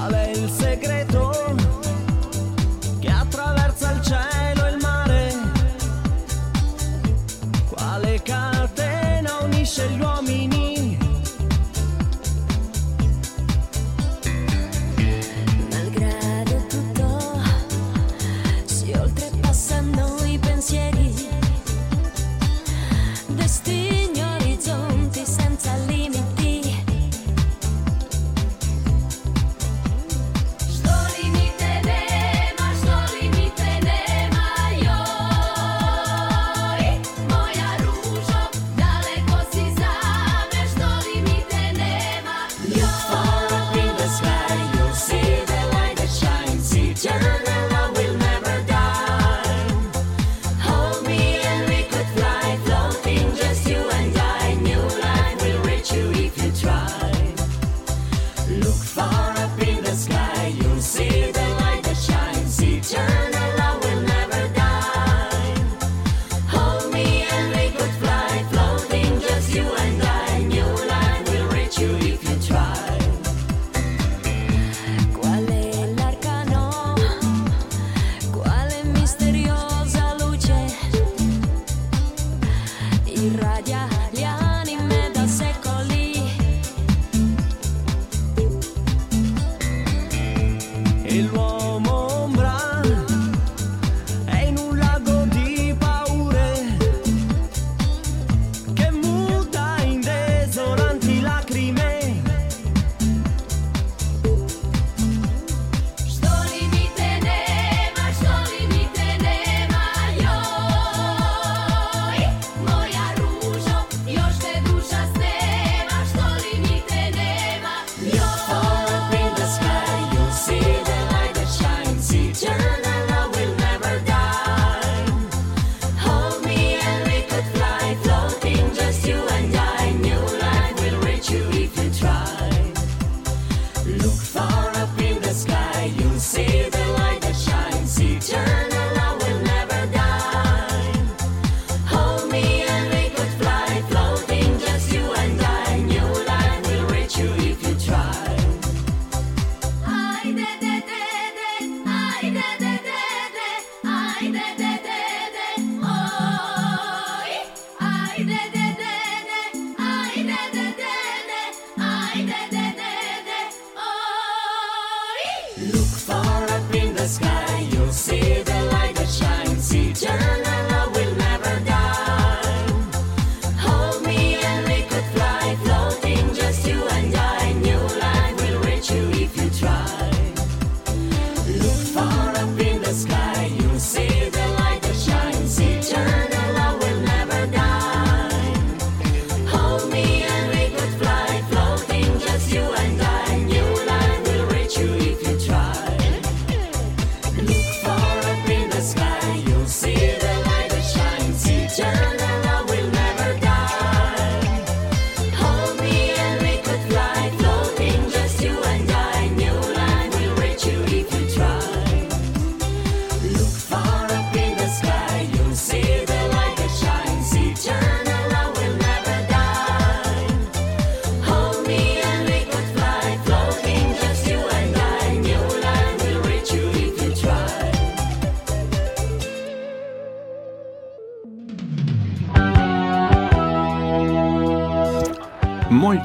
qual è il segreto che attraversa il cielo e il mare? Quale catena unisce gli uomini?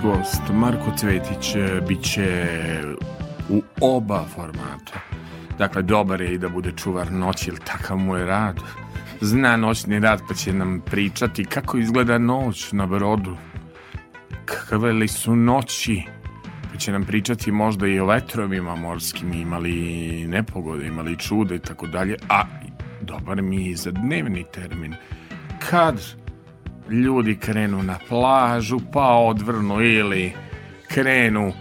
Gost, Marko Cvetić, e, bit će u oba formata. Dakle, dobar je i da bude čuvar noći, ili takav mu je rad. Zna noćni rad, pa će nam pričati kako izgleda noć na brodu. Kakve li su noći, pa će nam pričati možda i o vetrovima morskim, imali nepogode, imali čude i tako dalje. A dobar mi je i za dnevni termin. Kad ljudi krenu na plažu, pa odvrnu ili krenu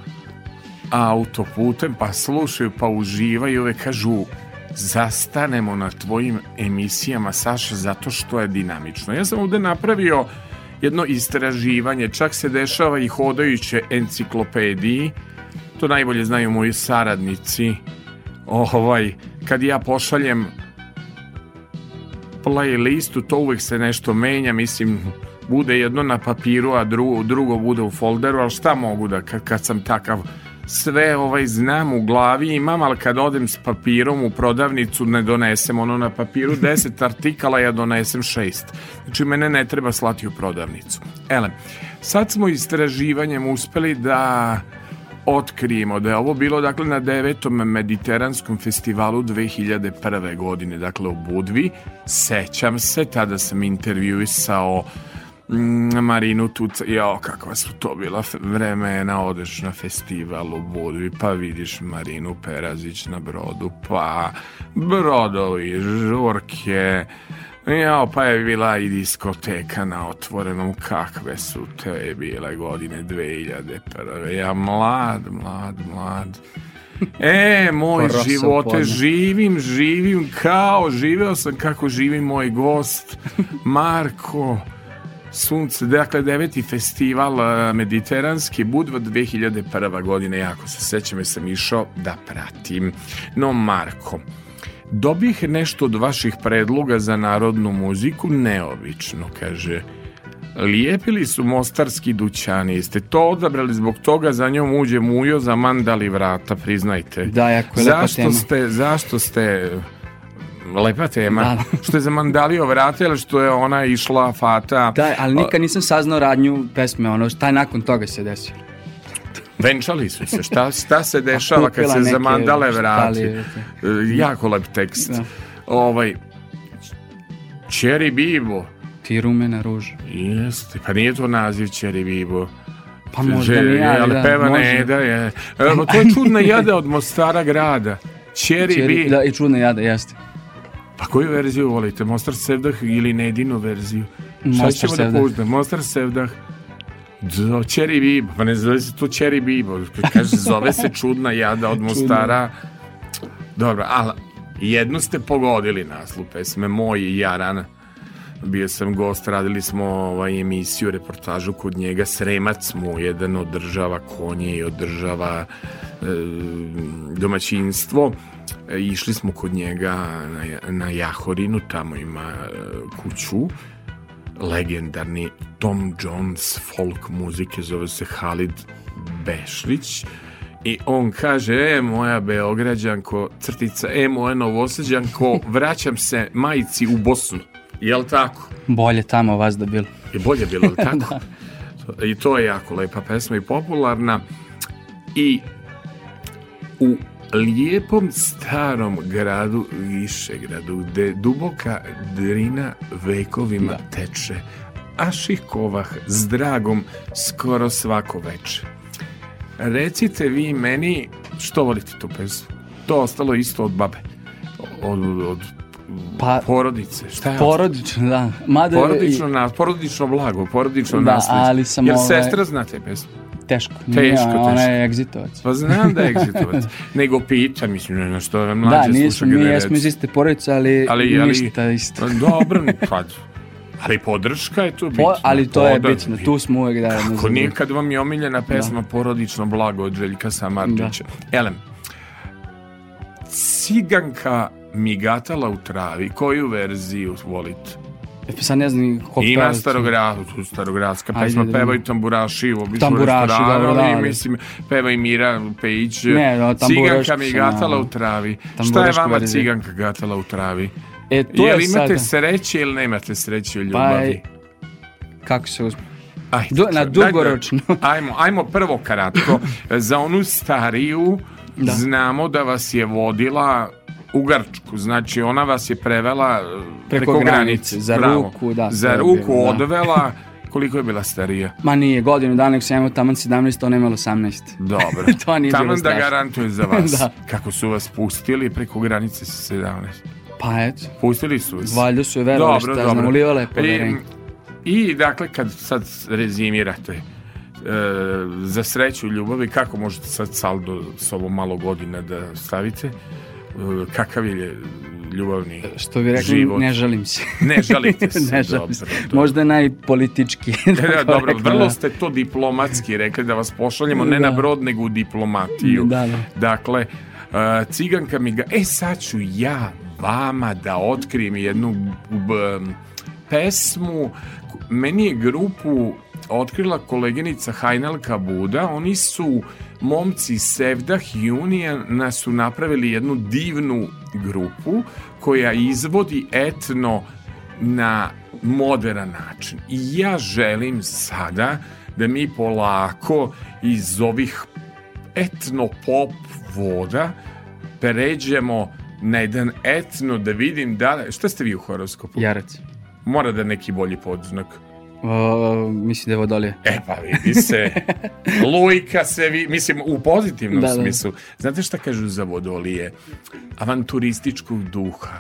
autoputem, pa slušaju, pa uživaju, uvek kažu zastanemo na tvojim emisijama, Saša, zato što je dinamično. Ja sam ovde napravio jedno istraživanje, čak se dešava i hodajuće enciklopediji, to najbolje znaju moji saradnici, ovaj, kad ja pošaljem playlistu, to uvek se nešto menja, mislim, bude jedno na papiru, a drugo, drugo bude u folderu, ali šta mogu da, kad, kad sam takav, sve ovaj znam u glavi imam, ali kad odem s papirom u prodavnicu ne donesem ono na papiru 10 artikala, ja donesem 6. Znači mene ne treba slati u prodavnicu. Ele, sad smo istraživanjem uspeli da otkrijemo da je ovo bilo dakle na devetom mediteranskom festivalu 2001. godine, dakle u Budvi. Sećam se, tada sam intervjuisao mm, Marinu Tuca, jao kakva su to bila vremena, odeš na festival u Budvi, pa vidiš Marinu Perazić na brodu, pa brodovi, žurke, Jao, pa je bila i diskoteka na otvorenom, kakve su te bile godine 2001. Ja mlad, mlad, mlad. E, moj živote, živim, živim kao, živeo sam kako živi moj gost, Marko. Sunce, dakle deveti festival eh, mediteranski Budva 2001. godine, jako se sećam jer sam išao da pratim. No, Marko, dobih nešto od vaših predloga za narodnu muziku neobično, kaže. Lijepili su mostarski dućani, jeste to odabrali zbog toga za njom uđe mujo za mandali vrata, priznajte. Da, jako je lepa zašto tema. Ste, zašto ste lepa tema, Da. što je zamandalio vrata ili što je ona išla fata Da, ali nikad nisam saznao radnju pesme, ono, šta je nakon toga se desilo. Venčali su se. Šta, šta se dešava kad se neke zamandale vrati? štalije, E, Jako lep tekst. Da. Ovaj, Cherry Bibo. Ti rumena ruža. Jeste, pa nije to naziv Cherry Bibo. Pa možda Že- nije, ali da, peva može. Neda je. Evo, to je čudna jada od Mostara grada. Cherry Čeri- Bibo. Da, i čudna jada, jeste. Pa koju verziju volite? Mostar Sevdah ili Nedinu verziju? Šta Mostar ćemo da Sevdah. puštam? Mostar Sevdah. Cherry Bibo. Pa ne zove se to Cherry Bibo. Kaže, zove se čudna jada od Mostara. Dobro, ali jednu ste pogodili naslov pesme Moj i Jaran. Bio sam gost, radili smo ovaj, emisiju, reportažu kod njega. Sremac mu jedan održava konje i održava e, domaćinstvo. E, išli smo kod njega na, na Jahorinu, tamo ima e, kuću legendarni Tom Jones folk muzike, zove se Halid Bešlić i on kaže, e, moja Beograđanko, crtica, e, moja Novosađanko, vraćam se majici u Bosnu. Jel tako? Bolje tamo vas da bilo. Je bolje bilo, tako? I to je jako lepa pesma i popularna. I u lijepom starom gradu Višegradu, gde duboka drina vekovima teče, a šikovah s dragom skoro svako veče. Recite vi meni što volite tu pesmu? To ostalo isto od babe. Od, od, od Pa, porodice. Šta je porodično, da. Mada, Porodično, na, porodično blago, porodično Da, nasleđe. ali sam Jer ovaj- sestra zna te pesme. Teško. Teško, Nije, Ona teško. je egzitovac. Pa znam da je egzitovac. Nego pita, mislim, ne na što je Da, mlađe nismo, sluša mi jesmo iz iste porodice, ali, ali, ali, ništa isto. Dobro, pa, ali podrška je tu bitna. Po, ali to je Poda- bitno, tu smo uvek da Kako nije kad vam je omiljena pesma Porodično blago od Željka Samarđića. Elem, Ciganka migatala u travi, koju verziju volite? E, pa sad ne znam ko Ima peva. starograd, tu starogradska Ajde, pesma, da pevaju vidim. tamburaši u običnom Tamburaši, restoranu, dobro, da, mislim, peva i Mira Pejić. Ne, no, Ciganka mi gatala a, u travi. Šta je vama ciganka gatala u travi? E, to Jel je imate sada. sreće ili nemate sreće u Pa, ljubavi? kako se uzme? Ajde, Du- na da- dugoročno. ajmo, ajmo prvo kratko. Za onu stariju Da. znamo da vas je vodila u Grčku, znači ona vas je prevela e, preko, Preko granice. granice, za Bravo. ruku, da, Za ruku bilo, da. odvela, koliko je bila starija? Ma nije, godinu dana, nek sam imao taman 17, ona imala 18. Dobro. To nije Taman da strašno. garantuje za vas. Da. Kako su vas pustili preko granice sa 17? Pa eto, Pustili su vas. valjda su je verovali šta ja znam, ulivala je poverenje. I, I dakle, kad sad rezimirate, e, za sreću ljubavi, kako možete sad saldo s ovo malo godina da stavite? Kakav je ljubavni Što bi rekli, život? ne žalim se. Ne žalite se, ne žalim dobro, se. dobro. Možda najpolitički. Da, da, dobro, rekla, vrlo da. ste to diplomatski rekli da vas pošaljemo ne Da. na brod nego u diplomatiju. Da, da. Dakle, e, ciganka mi ga, e sad ću ja vama da otkrijem jednu b- pesmu. Meni je grupu otkrila koleginica Hajnalka Buda. Oni su momci Sevdah Union su napravili jednu divnu grupu koja izvodi etno na modern način. I ja želim sada da mi polako iz ovih etno pop voda pređemo na jedan etno da vidim da. Šta ste vi u horoskopu? Jarac. Mora da neki bolji podznak. O, mislim da je vodolije. E pa vidi se. Lujka se vi, mislim u pozitivnom Da, da. smislu. Znate šta kažu za vodolije? Avanturističkog duha,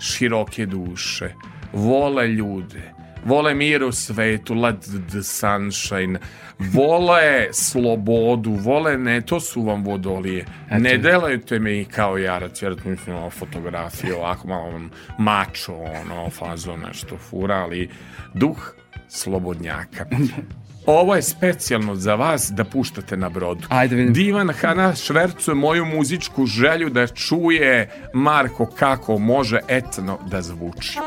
široke duše, vole ljude, vole mir u svetu, let the sunshine, vole slobodu, vole ne, to su vam vodolije. Ne delajte mi kao jarac, jer mislim ovo fotografije, ovako malo mačo, ono, fazo nešto fura, ali duh slobodnjaka. Ovo je specijalno za vas da puštate na brodu. Ajde, vidim. Divan Hana švercuje moju muzičku želju da čuje Marko kako može etno da zvuči.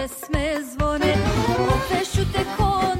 pjesme zvone Opešu te kone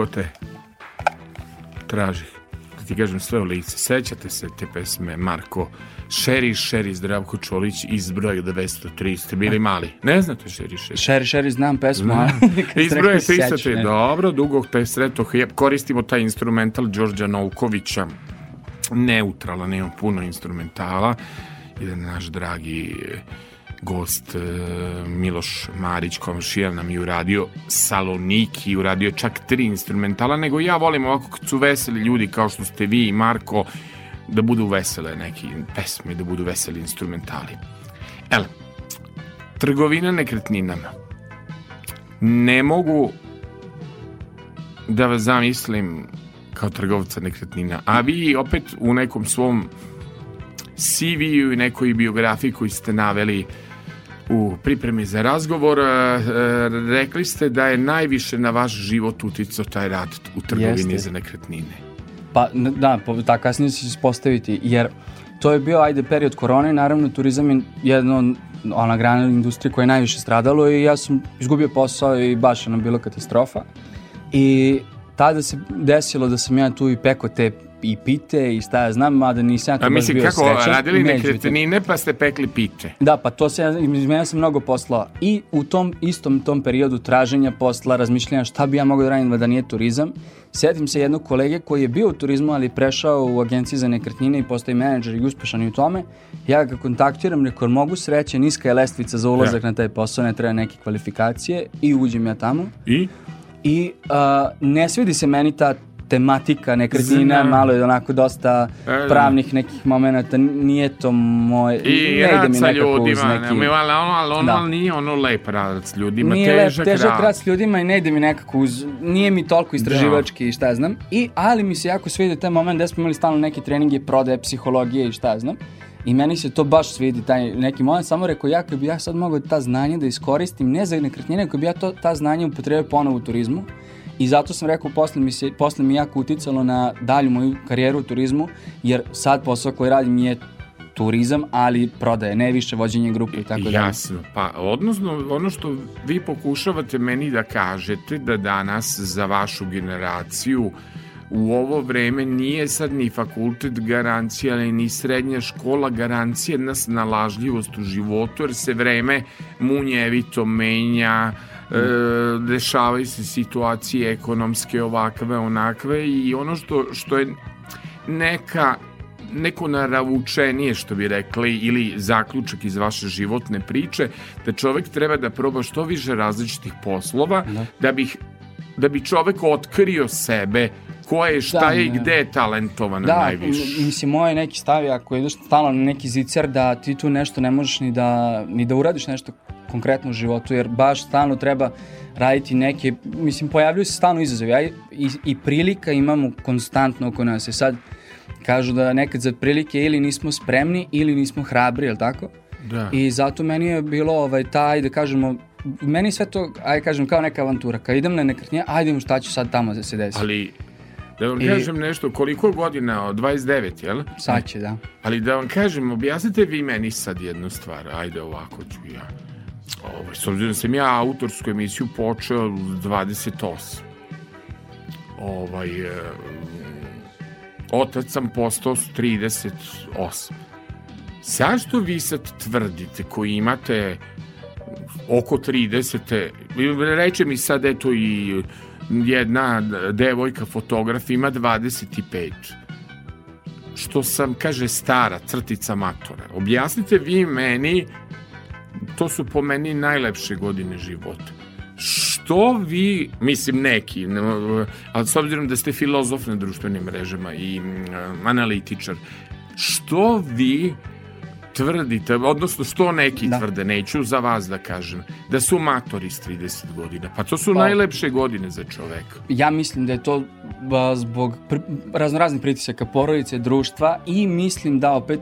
Dugo te traži. Da ti kažem sve u lice. Sećate se te pesme Marko Šeri, Šeri, Zdravko Čolić iz broja 203. Ste bili mali. Ne znate Šeri, Šeri? Šeri, šeri, znam pesmu, Iz se 303. sećam, ne. Dobro, dugo te sreto. Koristimo taj instrumental Đorđa Novkovića. Neutralan, nema puno instrumentala. Jedan naš dragi gost e, Miloš Marić komšija nam je uradio Saloniki, uradio čak tri instrumentala, nego ja volim ovako kad su veseli ljudi kao što ste vi i Marko, da budu vesele neki pesme, da budu veseli instrumentali. Ele, trgovina nekretninama. Ne mogu da vas zamislim kao trgovca nekretnina, a vi opet u nekom svom CV-u i nekoj biografiji koju ste naveli u pripremi za razgovor, e, e, rekli ste da je najviše na vaš život uticao taj rad u trgovini Jeste. za nekretnine. Pa, da, ta kasnije će se ispostaviti, jer to je bio, ajde, period korone naravno turizam je jedna ona grana industrije koja je najviše stradalo i ja sam izgubio posao i baš je nam bila katastrofa. I tada se desilo da sam ja tu i peko te i pite i šta ja znam, mada nisam ja tu A baš mislim, bio kako srećan. radili nekretnine pa ste pekli pite. Da, pa to se, izmenio sam mnogo posla i u tom istom tom periodu traženja posla, razmišljanja šta bi ja mogao da radim da nije turizam, sjetim se jednog kolege koji je bio u turizmu, ali prešao u agenciji za nekretnine i postoji menadžer i uspešan i u tome. Ja ga kontaktiram, rekao, mogu sreće, niska je lestvica za ulazak Da. na taj posao, ne treba neke kvalifikacije i uđem ja tamo. I? I a, ne svidi se meni ta tematika nekretnina, Znam. malo je onako dosta E, da. pravnih nekih momenata, nije to moje, I ne ide mi sa nekako uz ljudima, neki... neki... ali ono, ali ono Da. nije ono lep rad s ljudima, nije lep, težak, težak rad. rad s ljudima i ne ide mi nekako uz, nije mi toliko istraživački i šta ja znam. I, ali mi se jako svidi taj moment gde smo imali stalno neke treninge prodaje, psihologije i šta ja znam. I meni se to baš svidi, taj neki moment, samo rekao ja kad bi ja sad mogao ta znanja da iskoristim, ne za nekretnine, kad bi ja to, ta znanja upotrebio ponovo u turizmu. I zato sam rekao, posle mi, se, posle mi jako uticalo na dalju moju karijeru u turizmu, jer sad posao koji radim je turizam, ali prodaje, ne više vođenje grupe i tako dalje. Jasno, pa odnosno ono što vi pokušavate meni da kažete da danas za vašu generaciju u ovo vreme nije sad ni fakultet garancija, ali ni srednja škola garancija jedna snalažljivost u životu, jer se vreme munjevito menja, dešavaju se situacije ekonomske ovakve, onakve i ono što, što je neka neko naravučenije što bi rekli ili zaključak iz vaše životne priče da čovek treba da proba što više različitih poslova da bi da bi čovek otkrio sebe ko je, šta Da, je i ne. gde je talentovan Da, najviše. mislim, moj neki stav je ako ideš stalno na neki zicer da ti tu nešto ne možeš ni da, ni da uradiš nešto konkretno u životu, jer baš stalno treba raditi neke, mislim, pojavljuju se stalno izazovi, a i, i, prilika imamo konstantno oko nas. I sad kažu da nekad za prilike ili nismo spremni ili nismo hrabri, je li tako? Da. I zato meni je bilo ovaj, taj, da kažemo, meni sve to, ajde kažem, kao neka avantura. Kad idem na nekretnje, ajde vidimo šta će sad tamo da se desi. Ali da vam I- kažem nešto, koliko godina, od 29, jel? Sad će, da. Ali da vam kažem, objasnite vi meni sad jednu stvar, ajde ovako ću ja. Ovaj, s obzirom da sam ja autorsku emisiju počeo u 28. Ovaj, e, otac sam postao s 38. Zašto vi sad tvrdite koji imate oko 30. Reče mi sad eto i jedna devojka fotograf ima 25 što sam, kaže, stara crtica matora. Objasnite vi meni, to su po meni najlepše godine života. Što vi, mislim neki, ali s obzirom da ste filozof na društvenim mrežama i mm, analitičar, što vi tvrdite, odnosno što neki Da. tvrde, neću za vas da kažem, da su matori s 30 godina. Pa to su Pa- najlepše godine za čoveka. Ja mislim da je to ba, zbog pr raznoraznih pritisaka porodice, društva i mislim da opet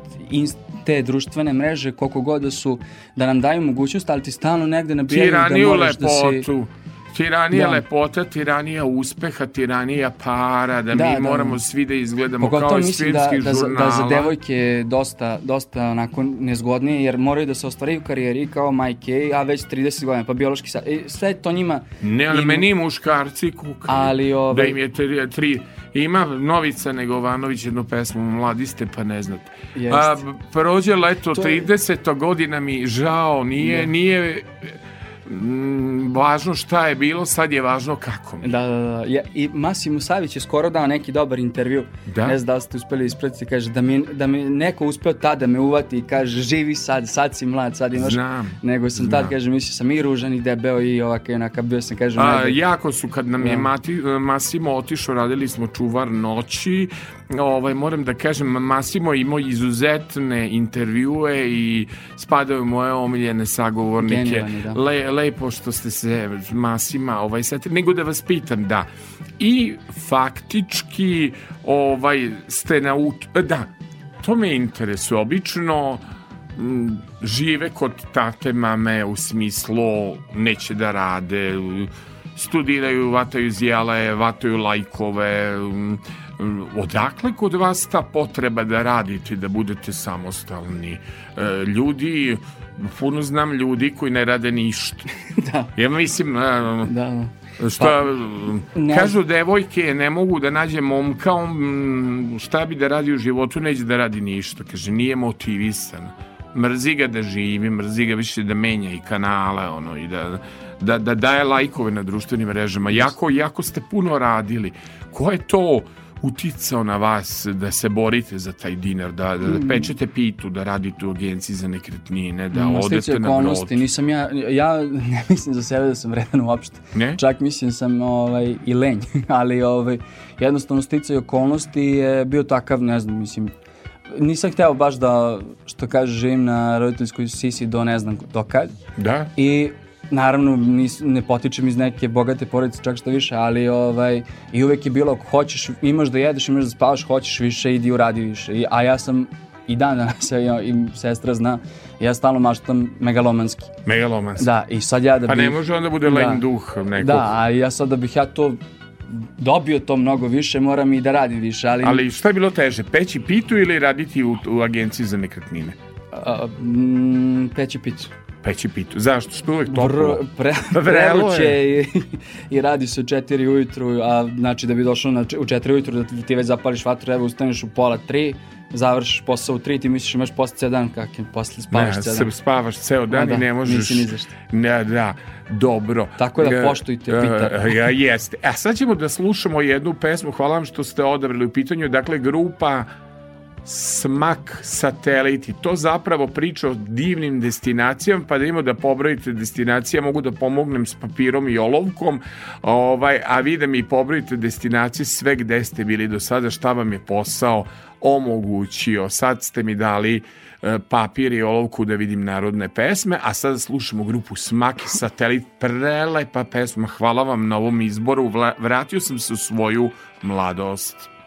te društvene mreže koliko god da su da nam daju mogućnost, ali ti stalno negde nabijaju da moraš da si... Tiranija Da. lepota, tiranija uspeha, tiranija para, da, Da, mi da. moramo svi da izgledamo kao Pogotovo iz mislim da, filmskih da, žurnala. da za devojke je dosta, dosta onako nezgodnije, jer moraju da se ostvaraju karijeri kao majke, a već 30 godina, pa biološki sad. E, sve to njima... Ne, ali im- meni muškarci kukaju. Ali, ovaj- Da im je tri, tri... Ima Novica Negovanović jednu pesmu Mladi ste pa ne znate. Jest. A, prođe leto, To je- 30 godina mi žao, nije, nije mm, važno šta je bilo, sad je važno kako mi. Da, da, da. Ja, I Masimo Savić je skoro dao neki dobar intervju. Da? Ne znam da li ste uspeli ispratiti. Kaže da mi, da mi neko uspeo tada me uvati i kaže živi sad, sad si mlad, sad imaš. Znam, Nego sam znam. tad, kaže, mislio sam i ružan i debeo i ovako i onaka, bio sam, kaže, A, jako su, kad nam je Da. Mati, Masimo otišao, radili smo čuvar noći, ovaj, moram da kažem, Masimo imao izuzetne intervjue i spadaju moje omiljene sagovornike. Da. Le, lepo što ste se Masima ovaj, setili, nego da vas pitam, da. I faktički ovaj, ste nauč... Da, to me interesuje. Obično m, žive kod tate mame u smislu neće da rade, studiraju, vataju zjele, vataju lajkove. m, Odakle kod vas ta potreba da radite, da budete samostalni? E, Ljudi, puno znam ljudi koji ne rade ništa. Da. Ja mislim, e, Da, da. Šta, ne- kažu devojke ne mogu da nađe momka, on mm, šta bi da radi u životu, neće da radi ništa. Kaže, nije motivisan. Mrzi ga da živi, mrzi ga više da menja i kanale, ono, i da, da, da daje lajkove na društvenim mrežama. Jako, jako ste puno radili. Ko je to uticao na vas da se borite za taj dinar, da, da, Mm. da pečete pitu, da radite u agenciji za nekretnine, da Ma, sticajem odete na brod? nisam ja, ja ne mislim za sebe da sam vredan uopšte. Ne? Čak mislim sam ovaj, i lenj, ali ovaj, jednostavno sticaj okolnosti je bio takav, ne znam, mislim, nisam hteo baš da, što kaže, živim na roditeljskoj sisi do ne znam do kad. Da? I naravno nis, ne potičem iz neke bogate porodice čak što više, ali ovaj i uvek je bilo ako hoćeš, imaš da jedeš, imaš da spavaš, hoćeš više, idi uradi više. I, a ja sam i dan danas ja, i sestra zna, ja stalno maštam megalomanski. Megalomanski. Da, i sad ja da Pa bih... ne može onda bude lenj duh nekog. Da, a ja sad da bih ja to dobio to mnogo više, moram i da radim više, ali... Ali šta je bilo teže, peći pitu ili raditi u, u agenciji za nekretnine? A, mm, peći pitu. Peći pitu. Zašto? Što je uvek Vr, toplo? pre, Vrelo preluće je. i, i radi se u četiri ujutru, a znači da bi došao na, u četiri ujutru da ti, već zapališ vatru, evo ustaneš u pola tri, završiš posao u tri, ti misliš imaš posle ceo dan, kak je, posle spavaš Ne, ceo dan. spavaš ceo dan A da, i ne možeš... nisi ni. Ne, da, dobro. Tako da E, poštujte e, Peter. Ja, jeste. A sad ćemo da slušamo jednu pesmu. Hvala vam što ste odabrali u pitanju. Dakle, grupa Smak Sateliti. To zapravo priča o divnim destinacijama, pa da imamo da pobrojite destinacije, mogu da pomognem s papirom i olovkom, ovaj, a vi da mi pobrojite destinacije sve gde ste bili do sada, šta vam je posao omogućio. Sad ste mi dali e, papir i olovku da vidim narodne pesme, a sada slušamo grupu Smak Satelit, prelepa pesma, hvala vam na ovom izboru, vratio sam se u svoju mladost.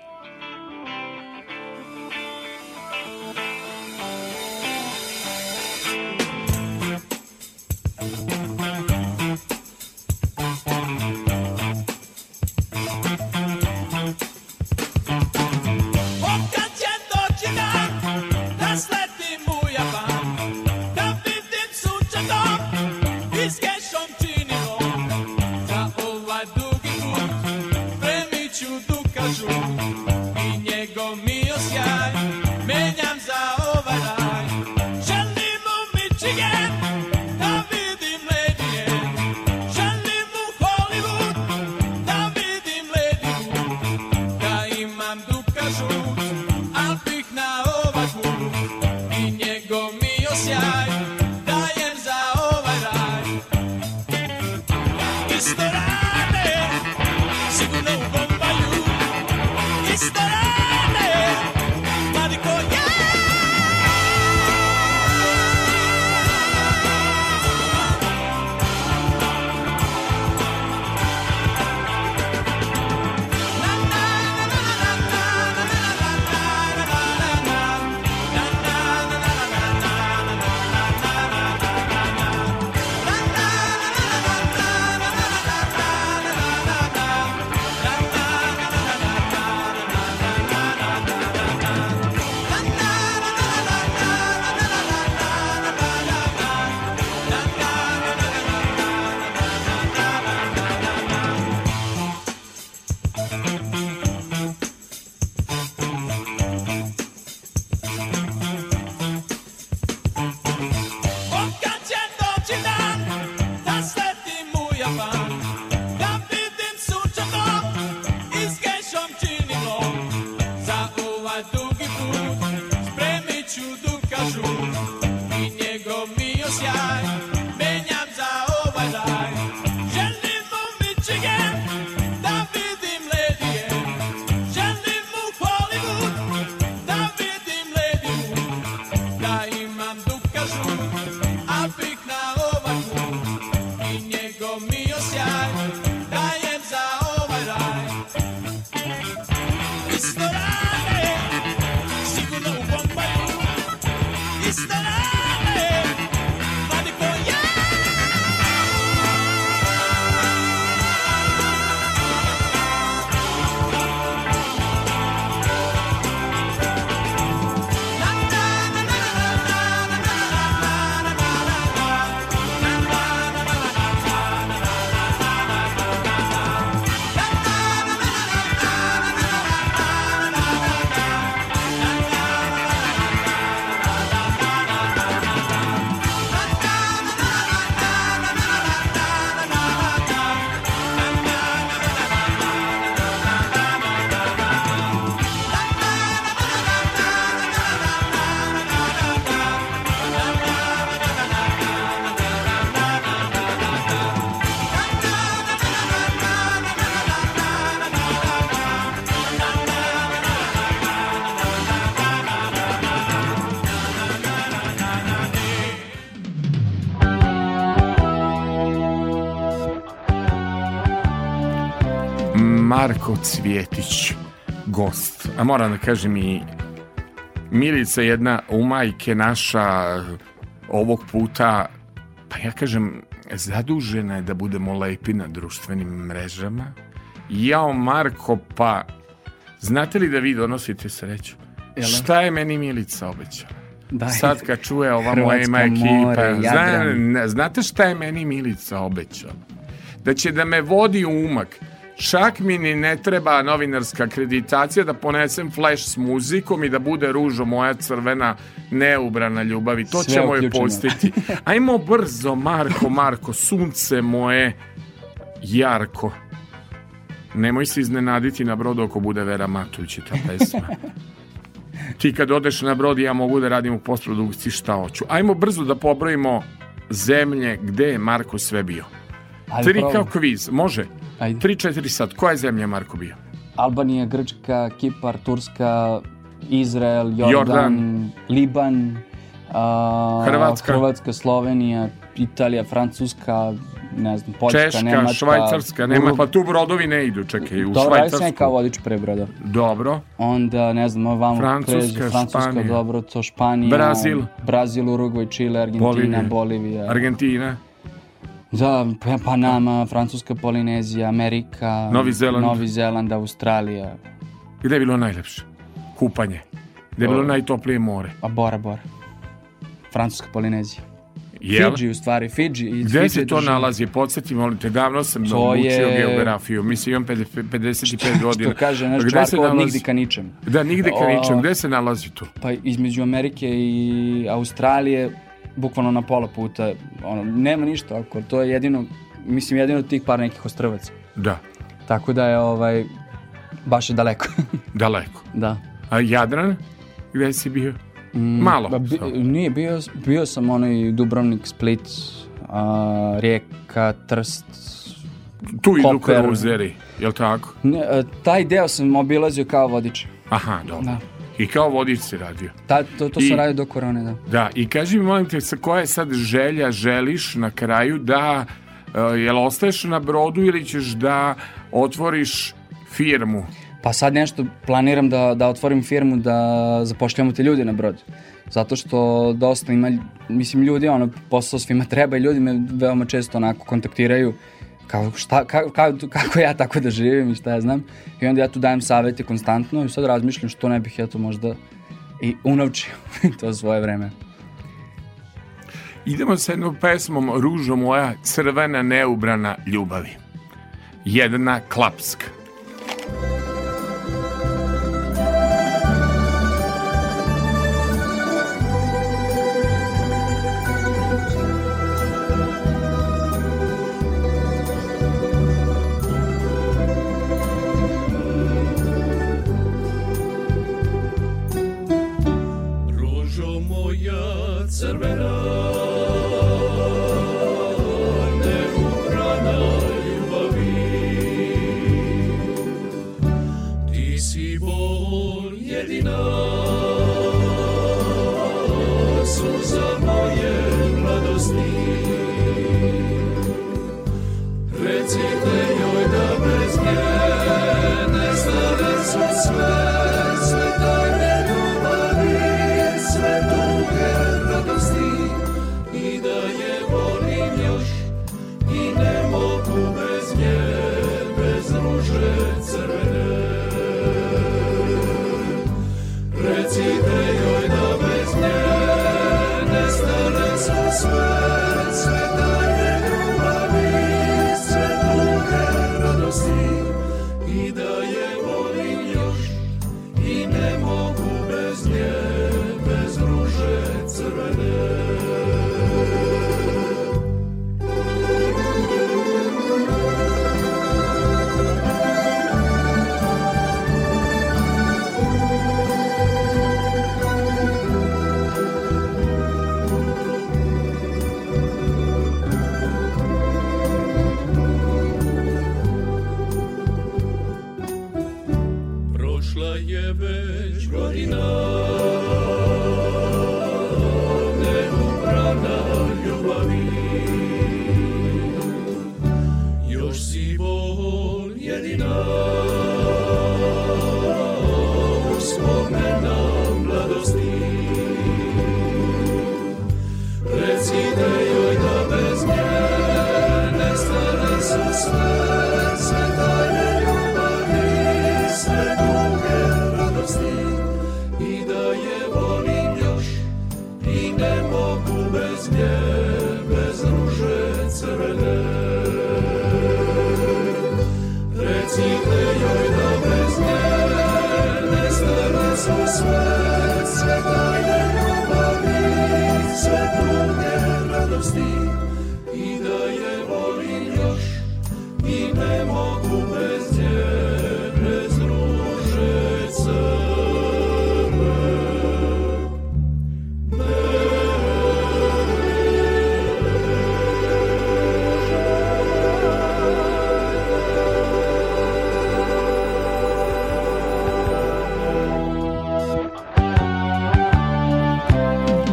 Cvjetić, gost. A moram da kažem i Milica jedna u majke naša ovog puta, pa ja kažem, zadužena je da budemo lepi na društvenim mrežama. Jao Marko, pa znate li da vi donosite sreću? Jel da? Šta je meni Milica obećala? Daj. Sad kad čuje ova Hrvatsko moja ekipa, zna, znate šta je meni Milica obećala? Da će da me vodi u umak. Čak mi ni ne treba novinarska akreditacija da ponesem flash s muzikom i da bude ružo moja crvena neubrana ljubavi. To Sve ćemo je uključeno. postiti. Ajmo brzo, Marko, Marko, sunce moje, jarko. Nemoj se iznenaditi na brodu ako bude Vera Matulić ta pesma. Ti kad odeš na brod ja mogu da radim u postprodukciji šta hoću. Ajmo brzo da pobrojimo zemlje gde je Marko sve bio. Ajde, Tri kao kviz, može? Ajde. Tri, četiri sad. Koja je zemlja Marko bio? Albanija, Grčka, Kipar, Turska, Izrael, Jordan, Jordan. Liban, a, Hrvatska. Hrvatska, Slovenija, Italija, Francuska, ne znam, Poljska, Češka, Nemačka, Švajcarska, nema, pa tu brodovi ne idu, čekaj, u Dobro, ajde sam ja Švajcarsku. kao vodič pre broda. Dobro, Onda, ne znam, ovamo Francuska, kreću, Francuska, Španija. dobro, to Španija, Brazil. Brazil, Urugvaj, Čile, Argentina, Bolivija. Bolivija. Argentina, Da, Pa- Panama, Francuska Polinezija, Amerika, Novi Zeland. Novi Zeland, Australija, gde je bilo najlepše? Kupanje. Gde je bilo najtoplije more? a Bora Bora. Francuska Polinezija. Jel? Fidži u stvari, Fidži. i Gde Fidži se to država. nalazi? Podsjeti, molim te, davno sam To učio je- geografiju. Mislim, imam 50 55 godina. Što kaže naš Gde se nalazi? nigde ka ničem. Da, nigde ka ničem. Gde se nalazi to? Pa između Amerike i Australije, bukvalno na pola puta, ono, nema ništa oko, to je jedino, mislim, jedino tih par nekih ostrvaca. Da, Tako da je, ovaj, baš je daleko. daleko. da. A Jadran? Gde si bio? Malo. Ba, bi, samo. nije, bio, bio sam onaj Dubrovnik, Split, a, Rijeka, Trst. Tu idu Koper. kruzeri, jel tako? Ne, a, taj deo sam obilazio kao vodič. Aha, dobro. Da. I kao vodič si radio. Ta, to, to I- sam radio do korone, da. Da, i kaži mi, molim te, sa koja je sad želja želiš na kraju da, uh, jel ostaješ na brodu ili ćeš da otvoriš firmu? Pa sad nešto planiram da, da otvorim firmu da zapošljamo te ljude na brod. Zato što dosta ima, mislim ljudi, ono, posao svima treba i ljudi me veoma često onako kontaktiraju kao šta, ka, ka, kako ja tako da živim i šta ja znam. I onda ja tu dajem savete konstantno i sad razmišljam što ne bih ja to možda i unovčio to svoje vreme. Idemo sa jednom pesmom Ružo moja crvena neubrana ljubavi. Jedna klapska. Ružo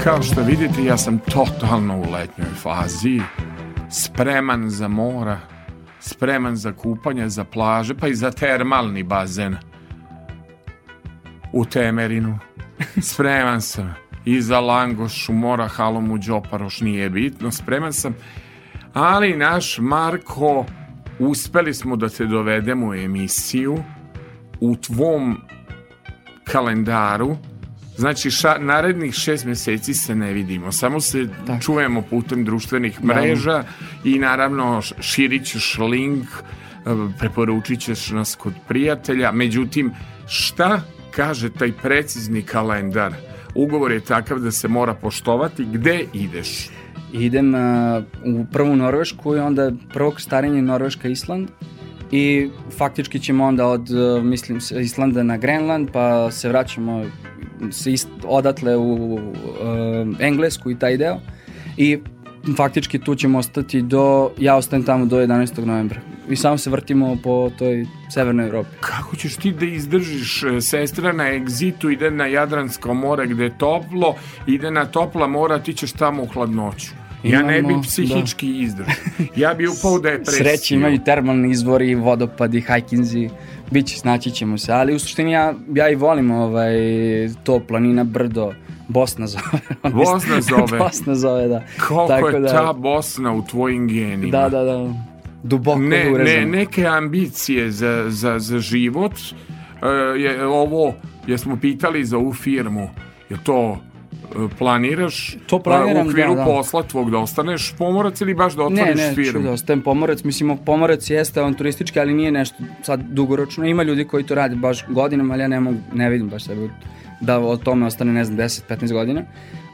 Kao što vidite, ja sam totalno u letnjoj fazi, spreman za mora, spreman za kupanje, za plaže, pa i za termalni bazen. U Temerinu. Spreman sam. I za Langoš, u Mora, Halomu, Đoparoš, nije bitno, spreman sam. Ali naš Marko, uspeli smo da te dovedemo u emisiju u tvom kalendaru Znači, ša, narednih šest meseci se ne vidimo, samo se Tako. čujemo putem društvenih mreža i naravno širit ćeš link, e, preporučit ćeš nas kod prijatelja. Međutim, šta kaže taj precizni kalendar? Ugovor je takav da se mora poštovati. Gde ideš? Idem uh, u prvu Norvešku i onda prvo krstarenje Norveška Island i faktički ćemo onda od, uh, mislim, Islanda na Grenland pa se vraćamo se ist, odatle u uh, Englesku i taj deo i faktički tu ćemo ostati do, ja ostajem tamo do 11. novembra i samo se vrtimo po toj severnoj Evropi. Kako ćeš ti da izdržiš? E, Sestra na egzitu ide na Jadransko more gde je toplo, ide na topla mora, ti ćeš tamo u hladnoću. Ja ne bi Imamo, psihički izdržao. Ja bi upao u depresiju. Sreće imaju termalni izvori, vodopadi, hajkinzi, biće, snaći ćemo se, ali u suštini ja, ja i volim ovaj, to planina, brdo, Bosna zove. Bosna zove. Bosna zove, da. Koliko je ta Bosna u tvojim genima. Da, da, da. Duboko ne, ne, urezano. neke ambicije za, za, za život. E, je, ovo, jesmo pitali za ovu firmu, je to planiraš To planiram, u okviru da, da. posla tvog da ostaneš pomorac ili baš da Ne, otvoriš ne, ću firmu? da ostajem pomorac. Mislim, pomorac jeste on turistički, ali nije nešto sad dugoročno. Ima ljudi koji to rade baš godinama, ali ja ne, mogu, ne vidim baš sebe da o tome ostane, ne znam, 10-15 godina.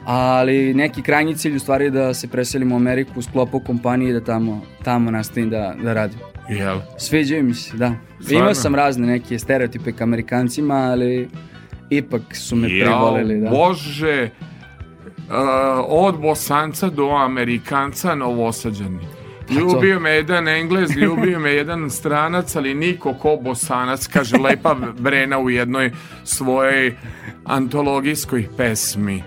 Ali neki krajnji cilj u stvari je da se preselim u Ameriku u sklopu kompanije i da tamo, tamo nastavim da, da radim. Jel? Sviđaju mi se, da. Imao sam razne neke stereotipe k Amerikancima, ali ipak su me Jao, privolili. Da. Bože, od bosanca do amerikanca novosađani. Ljubio me jedan englez, ljubio me jedan stranac, ali niko ko bosanac, kaže lepa Brena u jednoj svojoj antologijskoj pesmi.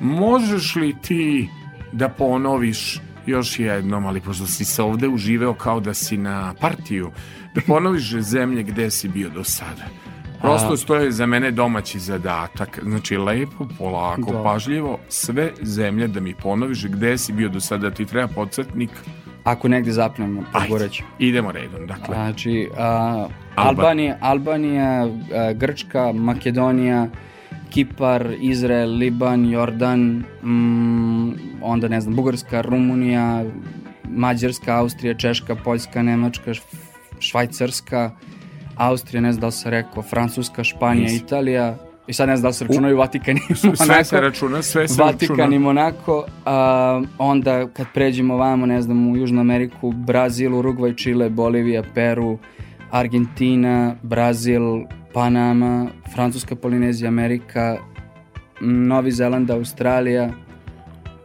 Možeš li ti da ponoviš još jednom, ali pošto si se ovde uživeo kao da si na partiju, da ponoviš zemlje gde si bio do sada. Prosto to je za mene domaći zadatak. Znači, lepo, polako, Da. pažljivo, sve zemlje da mi ponoviš gde si bio do sada. Ti treba podsjetnik. Ako negde zapnemo, pogoreću. Idemo redom, dakle. Znači, a, Albanija, Albanija, a, Grčka, Makedonija, Kipar, Izrael, Liban, Jordan, mm, onda ne znam, Bugarska, Rumunija, Mađarska, Austrija, Češka, Poljska, Nemačka, Šv- Švajcarska, Austrija, ne znam da li se rekao, Francuska, Španija, Nisi. Italija, i sad ne znam da li se računaju Vatikan i Sve Monako. se računa, sve se Vatikan računa. i Monako, a, onda kad pređemo vamo, ne znam, u Južnu Ameriku, Brazil, Urugvaj, Čile, Bolivija, Peru, Argentina, Brazil, Panama, Francuska Polinezija, Amerika, Novi Zeland, Australija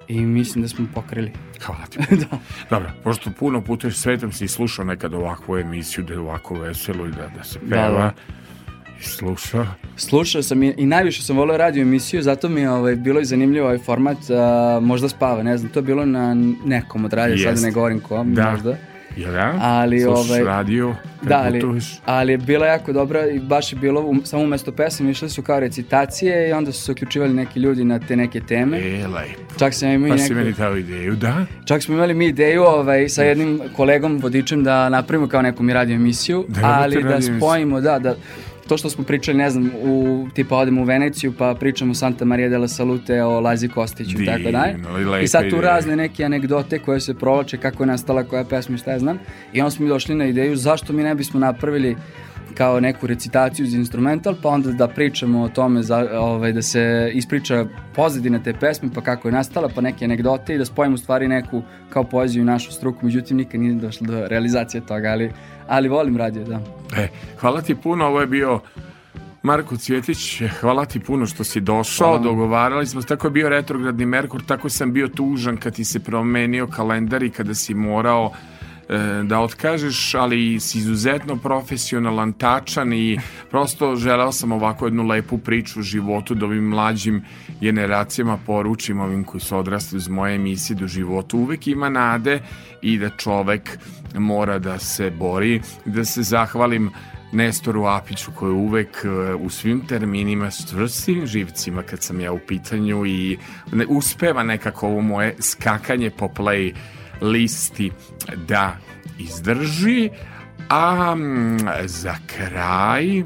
i mislim da smo pokrili. Hvala ti. da. Dobro, pošto puno putuješ svetom si slušao nekad ovakvu emisiju da je ovako veselo i da, da se peva. da. I slušao. Slušao sam i, i najviše sam volio radio emisiju, zato mi je ovaj, bilo i zanimljivo ovaj format, a, možda spava, ne znam, to je bilo na nekom od radija, sad Jeste. ne govorim kom, Da. možda. Jel ja? Ali, Slušaš ovaj, radio, Da, ali, ali je bila jako dobra i baš je bilo, um, samo umesto pesme išle su kao recitacije i onda su se uključivali neki ljudi na te neke teme. E, lepo. Čak sam imao Pa si neku- meni dao ideju, da? Čak smo imali mi ideju ovaj, sa jednim kolegom vodičem da napravimo kao neku mi radio emisiju, Da ali da spojimo, da, da, to što smo pričali, ne znam, u, tipa odemo u Veneciju pa pričamo Santa Maria della Salute o Lazi Kostiću i tako dalje. I sad tu razne neke anegdote koje se provlače, kako je nastala koja pesma i šta ja znam. I onda smo mi došli na ideju zašto mi ne bismo napravili kao neku recitaciju za instrumental, pa onda da pričamo o tome, za, ovaj, da se ispriča pozadina te pesme, pa kako je nastala, pa neke anegdote i da spojimo u stvari neku kao poeziju i našu struku, međutim nikad nije došlo do realizacije toga, ali, ali volim radio, da. E, hvala ti puno, ovo je bio Marko Cvjetić, hvala ti puno što si došao, Hvala. dogovarali smo, tako je bio retrogradni Merkur, tako sam bio tužan kad ti se promenio kalendar i kada si morao da otkažeš, ali si izuzetno profesionalan, tačan i prosto želeo sam ovako jednu lepu priču u životu da ovim mlađim generacijama poručim ovim koji su odrasli uz moje emisije do životu. Uvek ima nade i da čovek mora da se bori, da se zahvalim Nestoru Apiću koji uvek e, u svim terminima s čvrstim živcima kad sam ja u pitanju i uspeva nekako ovo moje skakanje po play listi da izdrži. A mm, za kraj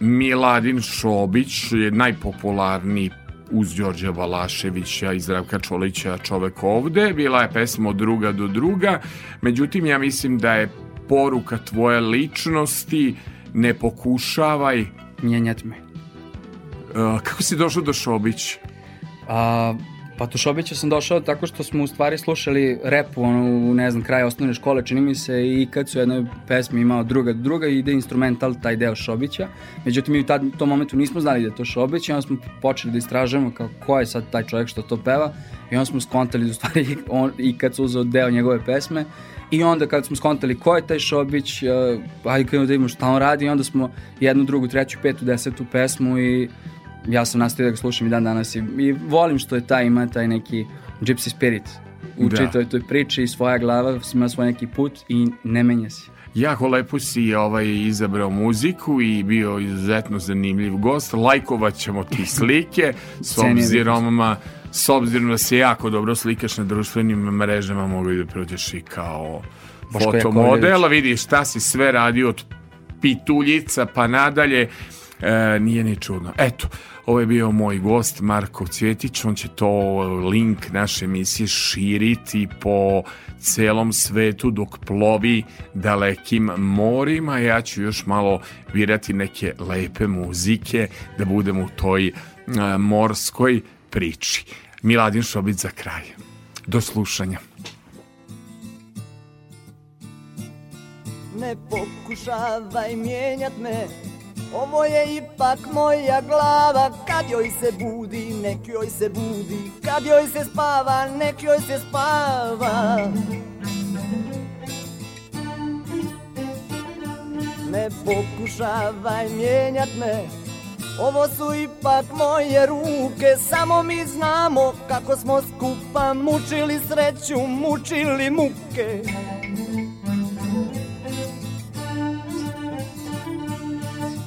Miladin Šobić je najpopularniji uz Đorđa Balaševića i Zdravka Čolića čovek ovde. Bila je pesma od druga do druga. Međutim, ja mislim da je poruka tvoje ličnosti ne pokušavaj. Mijenjat me. Uh, kako si došao do Šobić? A, pa do Šobića sam došao tako što smo u stvari slušali rap ono, u ne znam, kraju osnovne škole, čini mi se i kad su jednoj pesmi imao druga druga ide instrumental taj deo Šobića. Međutim, mi u tad, tom momentu nismo znali da je to Šobić i onda smo počeli da istražujemo kao ko je sad taj čovjek što to peva i onda smo skontali da u stvari on, i kad su uzeo deo njegove pesme I onda kad smo skontali ko je taj Šobić, uh, ajde krenemo da vidimo šta on radi, i onda smo jednu, drugu, treću, petu, desetu pesmu i ja sam nastavio da ga slušam i dan danas i, i volim što je taj, ima taj neki gypsy spirit u Da. čitoj toj priči i svoja glava ima svoj neki put i ne menja se. Jako lepo si ovaj, izabrao muziku i bio izuzetno zanimljiv gost. Lajkovat ćemo ti slike s obzirom, ma, s obzirom da se jako dobro slikaš na društvenim mrežama, mogu da prođeš i kao Boško fotomodel. Jakovljević. Vidiš šta si sve radio od pituljica pa nadalje. E, nije ni čudno. Eto, ovo je bio moj gost Marko Cvjetić, on će to link naše emisije širiti po celom svetu dok plovi dalekim morima. Ja ću još malo birati neke lepe muzike da budem u toj e, morskoj priči. Miladin Šobić za kraj. Do slušanja. Ne pokušavaj mijenjat me Ovo je ipak moja glava Kad joj se budi, nek joj se budi. Kad joj se spava, nek joj se spava. Ne pokušavaj mijenjat me Ovo su ipak moje ruke. Samo mi znamo kako smo skupa Mučili sreću, mučili muke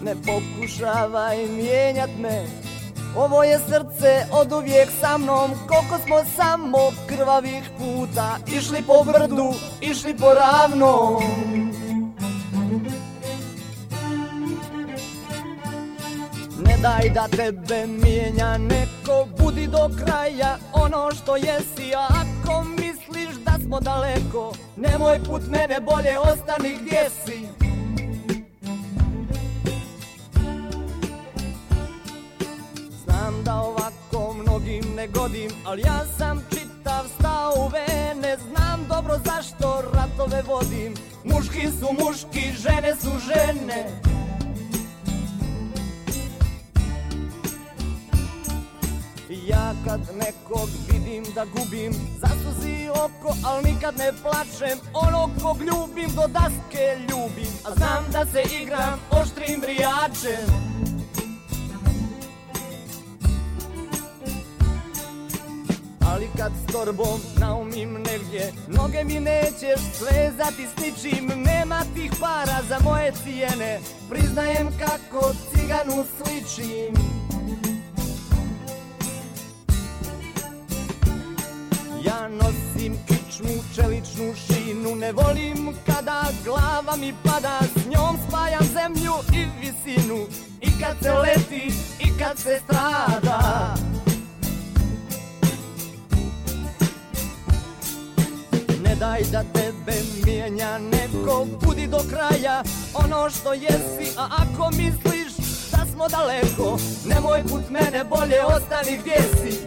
Ne pokušavaj mijenjat me. Ovo je srce od uvijek sa mnom. Koliko smo samo krvavih puta Išli po brdu, išli po ravnom. Ne daj da tebe mijenja neko Budi do kraja ono što jesi. A ako misliš da smo daleko Nemoj put mene bolje ostani gdje si Da ovako mnogim ne godim Ali ja sam čitav stao u vene Znam dobro zašto ratove vodim. Muški su muški, žene su žene. Ja kad nekog vidim da gubim Zasuzi oko, al nikad ne plačem. Onog kog ljubim do daske ljubim A znam da se igram oštrim brijačem Ali kad s torbom naumim negdje Noge mi nećeš svezati s ničim. Nema tih para za moje cijene Priznajem kako ciganu sličim. Ja nosim kičmu, čeličnu šinu Ne volim kada glava mi pada. S njom spajam zemlju i visinu. I kad se leti, i kad se strada daj da tebe mijenja. Neko Budi do kraja ono što jesi A ako misliš da smo daleko Nemoj put mene, bolje ostani gdje si?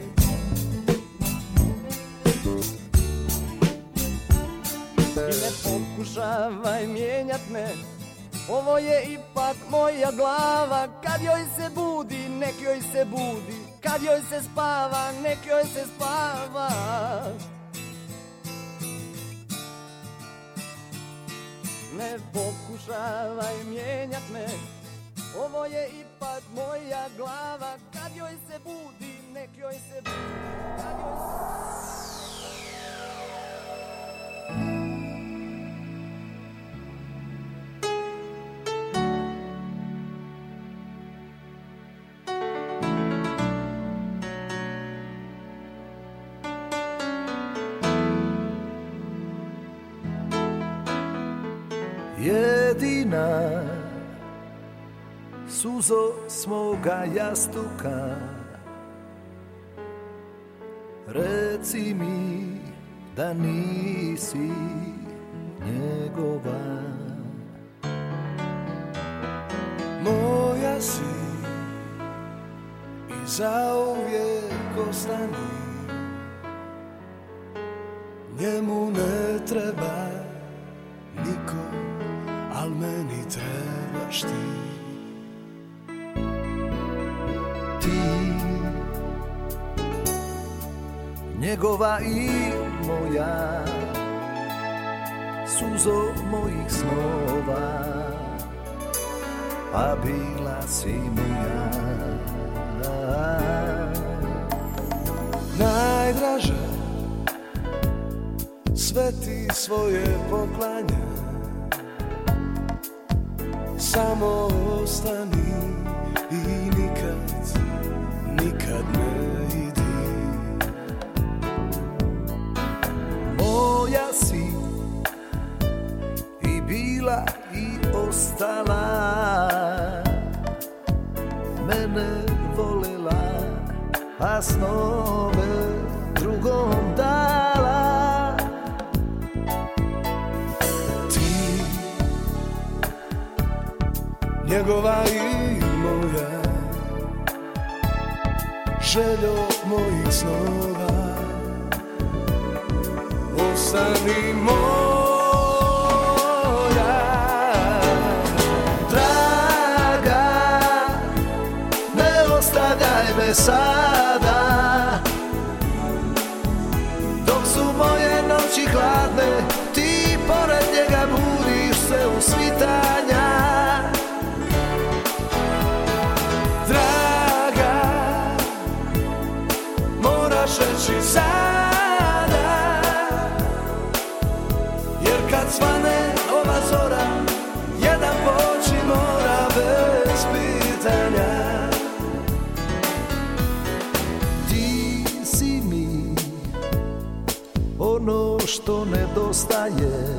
I ne pokušavaj mijenjat me. Ovo je ipak moja glava. Kad joj se budi, nek joj se budi. Kad joj se spava, nek joj se spava Ne pokušavaj mijenjat me. Ovo je ipak moja glava. Kad joj se budi, nek joj se budi. Kad joj se... jedina suzo svoga jastuka. Reci mi da nisi njegova. Moja si i zauvijek ostani. Njemu ne treba niko. al meni máš ty. Ty, i moja, súzo mojich snova, a byla si moja. Najdraže, svety svoje poklania, samo ostani i nikad, nikad ne idi. Moja si i bila i ostala Mene volela, a snove njegova i moja. Željo mojih snova. Ostani moj side nedostaje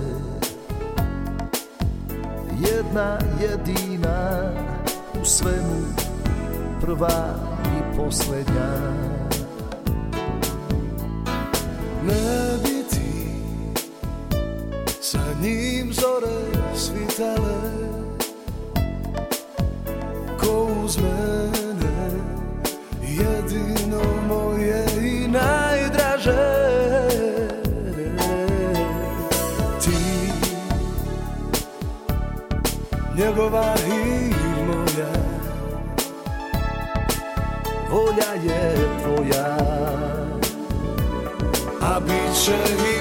Jedna jedina u svemu Prva i posljednja. Ne bi ti sa njim zore svitale Ko uz je tvoja. A bit će i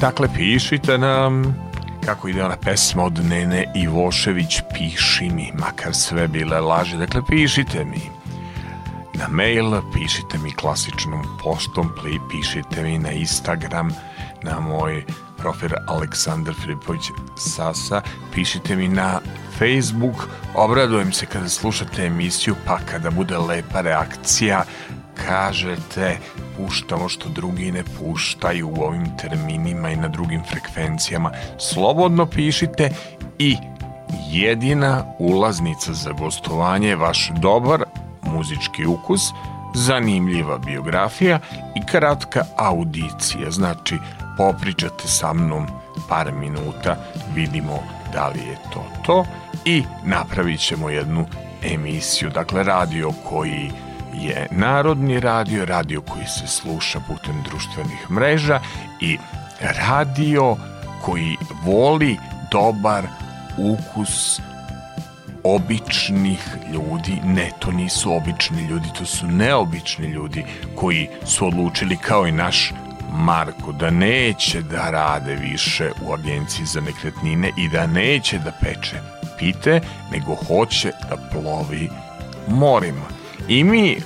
Dakle, pišite nam kako ide ona pesma od Nene Ivošević, piši mi, makar sve bile laži. Dakle, pišite mi na mail, pišite mi klasičnom poštom, pišite mi na Instagram, na moj profil Aleksandar Filipović Sasa, pišite mi na Facebook, obradujem se kada slušate emisiju, pa kada bude lepa reakcija, kažete puštamo što drugi ne puštaju u ovim terminima i na drugim frekvencijama. Slobodno pišite i jedina ulaznica za gostovanje je vaš dobar muzički ukus, zanimljiva biografija i kratka audicija. Znači, popričate sa mnom par minuta, vidimo da li je to to i napravit ćemo jednu emisiju. Dakle, radio koji je narodni radio, radio koji se sluša putem društvenih mreža i radio koji voli dobar ukus običnih ljudi, ne, to nisu obični ljudi, to su neobični ljudi koji su odlučili kao i naš Marko da neće da rade više u agenciji za nekretnine i da neće da peče pite, nego hoće da plovi morima. I mi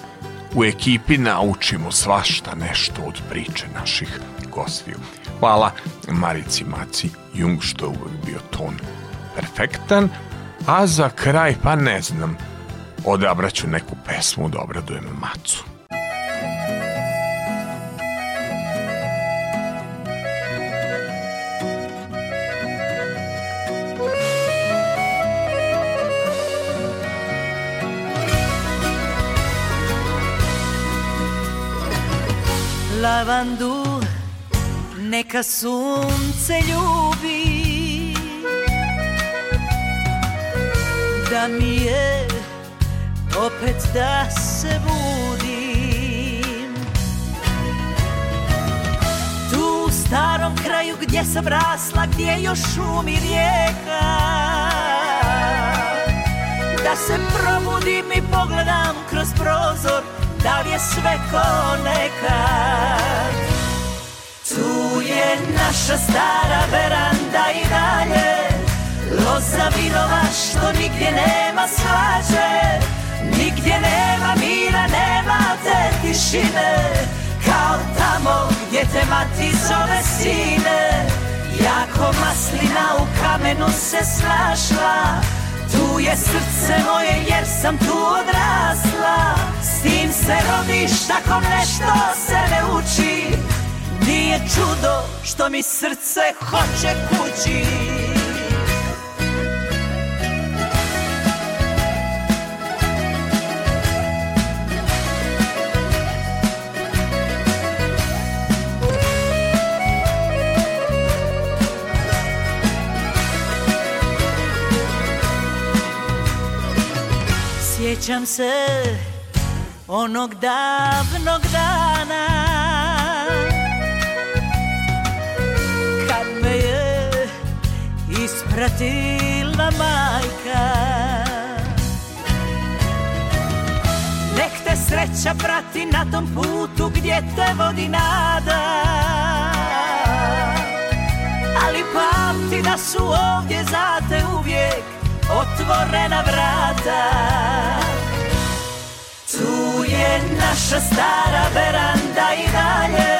u ekipi naučimo svašta nešto od priče naših gostiju. Hvala Marici Maci Jung što je uvek bio ton perfektan, a za kraj, pa ne znam, odabraću neku pesmu da obradujem Macu. Lavandu neka sunce ljubi. Da mi je opet da se budim. Tu u starom kraju gdje sam rasla Gdje još šumi rijeka. Da se probudim i pogledam kroz prozor Da li je sve ko nekad Tu je naša stara veranda i dalje. Loza vinova što nigdje nema svađe. Nigdje nema mira, nema te tišine. Kao tamo gdje te mati zove sine. Jako maslina u kamenu se snašla Tu je srce moje jer sam tu odrasla. S tim se rodiš, tako nešto se ne uči. Nije čudo što mi srce hoće kući Sjećam se onog davnog dana Kad me je ispratila majka. Nek te sreća prati na tom putu gdje te vodi nada. Ali pamti da su ovdje za te uvijek otvorena vrata. Tu je naša stara veranda i dalje.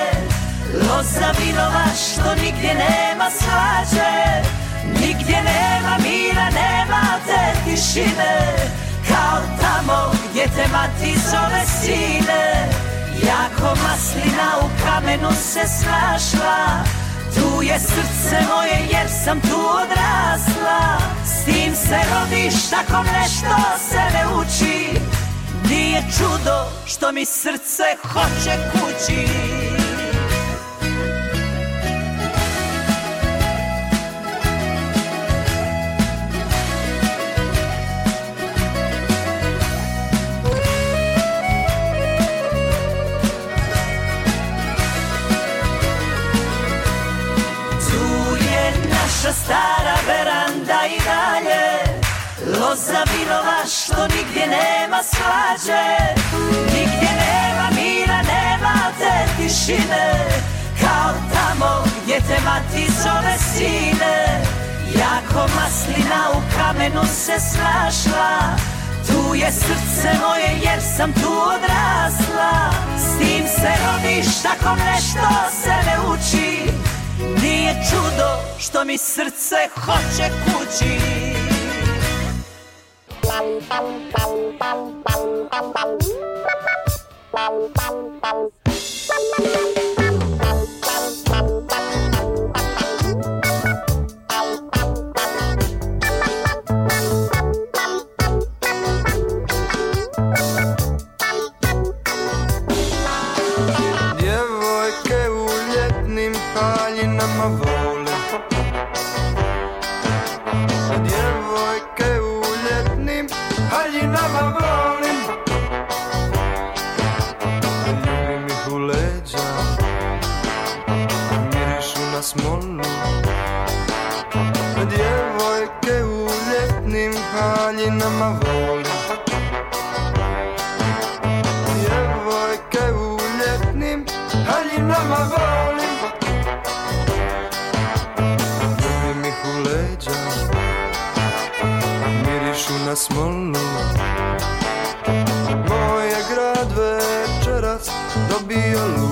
Loza vinova što nigdje nema svađe. Nigdje nema mira, nema te tišine. Kao tamo gdje te mati zove sine. Jako maslina u kamenu se snašla Tu je srce moje jer sam tu odrasla. S tim se rodiš, tako nešto se ne uči. Nije čudo što mi srce hoće kući naša stara veranda i dalje Loza vinova što nigdje nema svađe. Nigdje nema mira, nema te tišine Kao tamo gdje te mati zove sine. Jako maslina u kamenu se snašla Tu je srce moje jer sam tu odrasla. S tim se rodiš, tako nešto se ne uči Nije čudo što mi srce hoće kući. Djevojke na smolu Moj je grad večeras dobio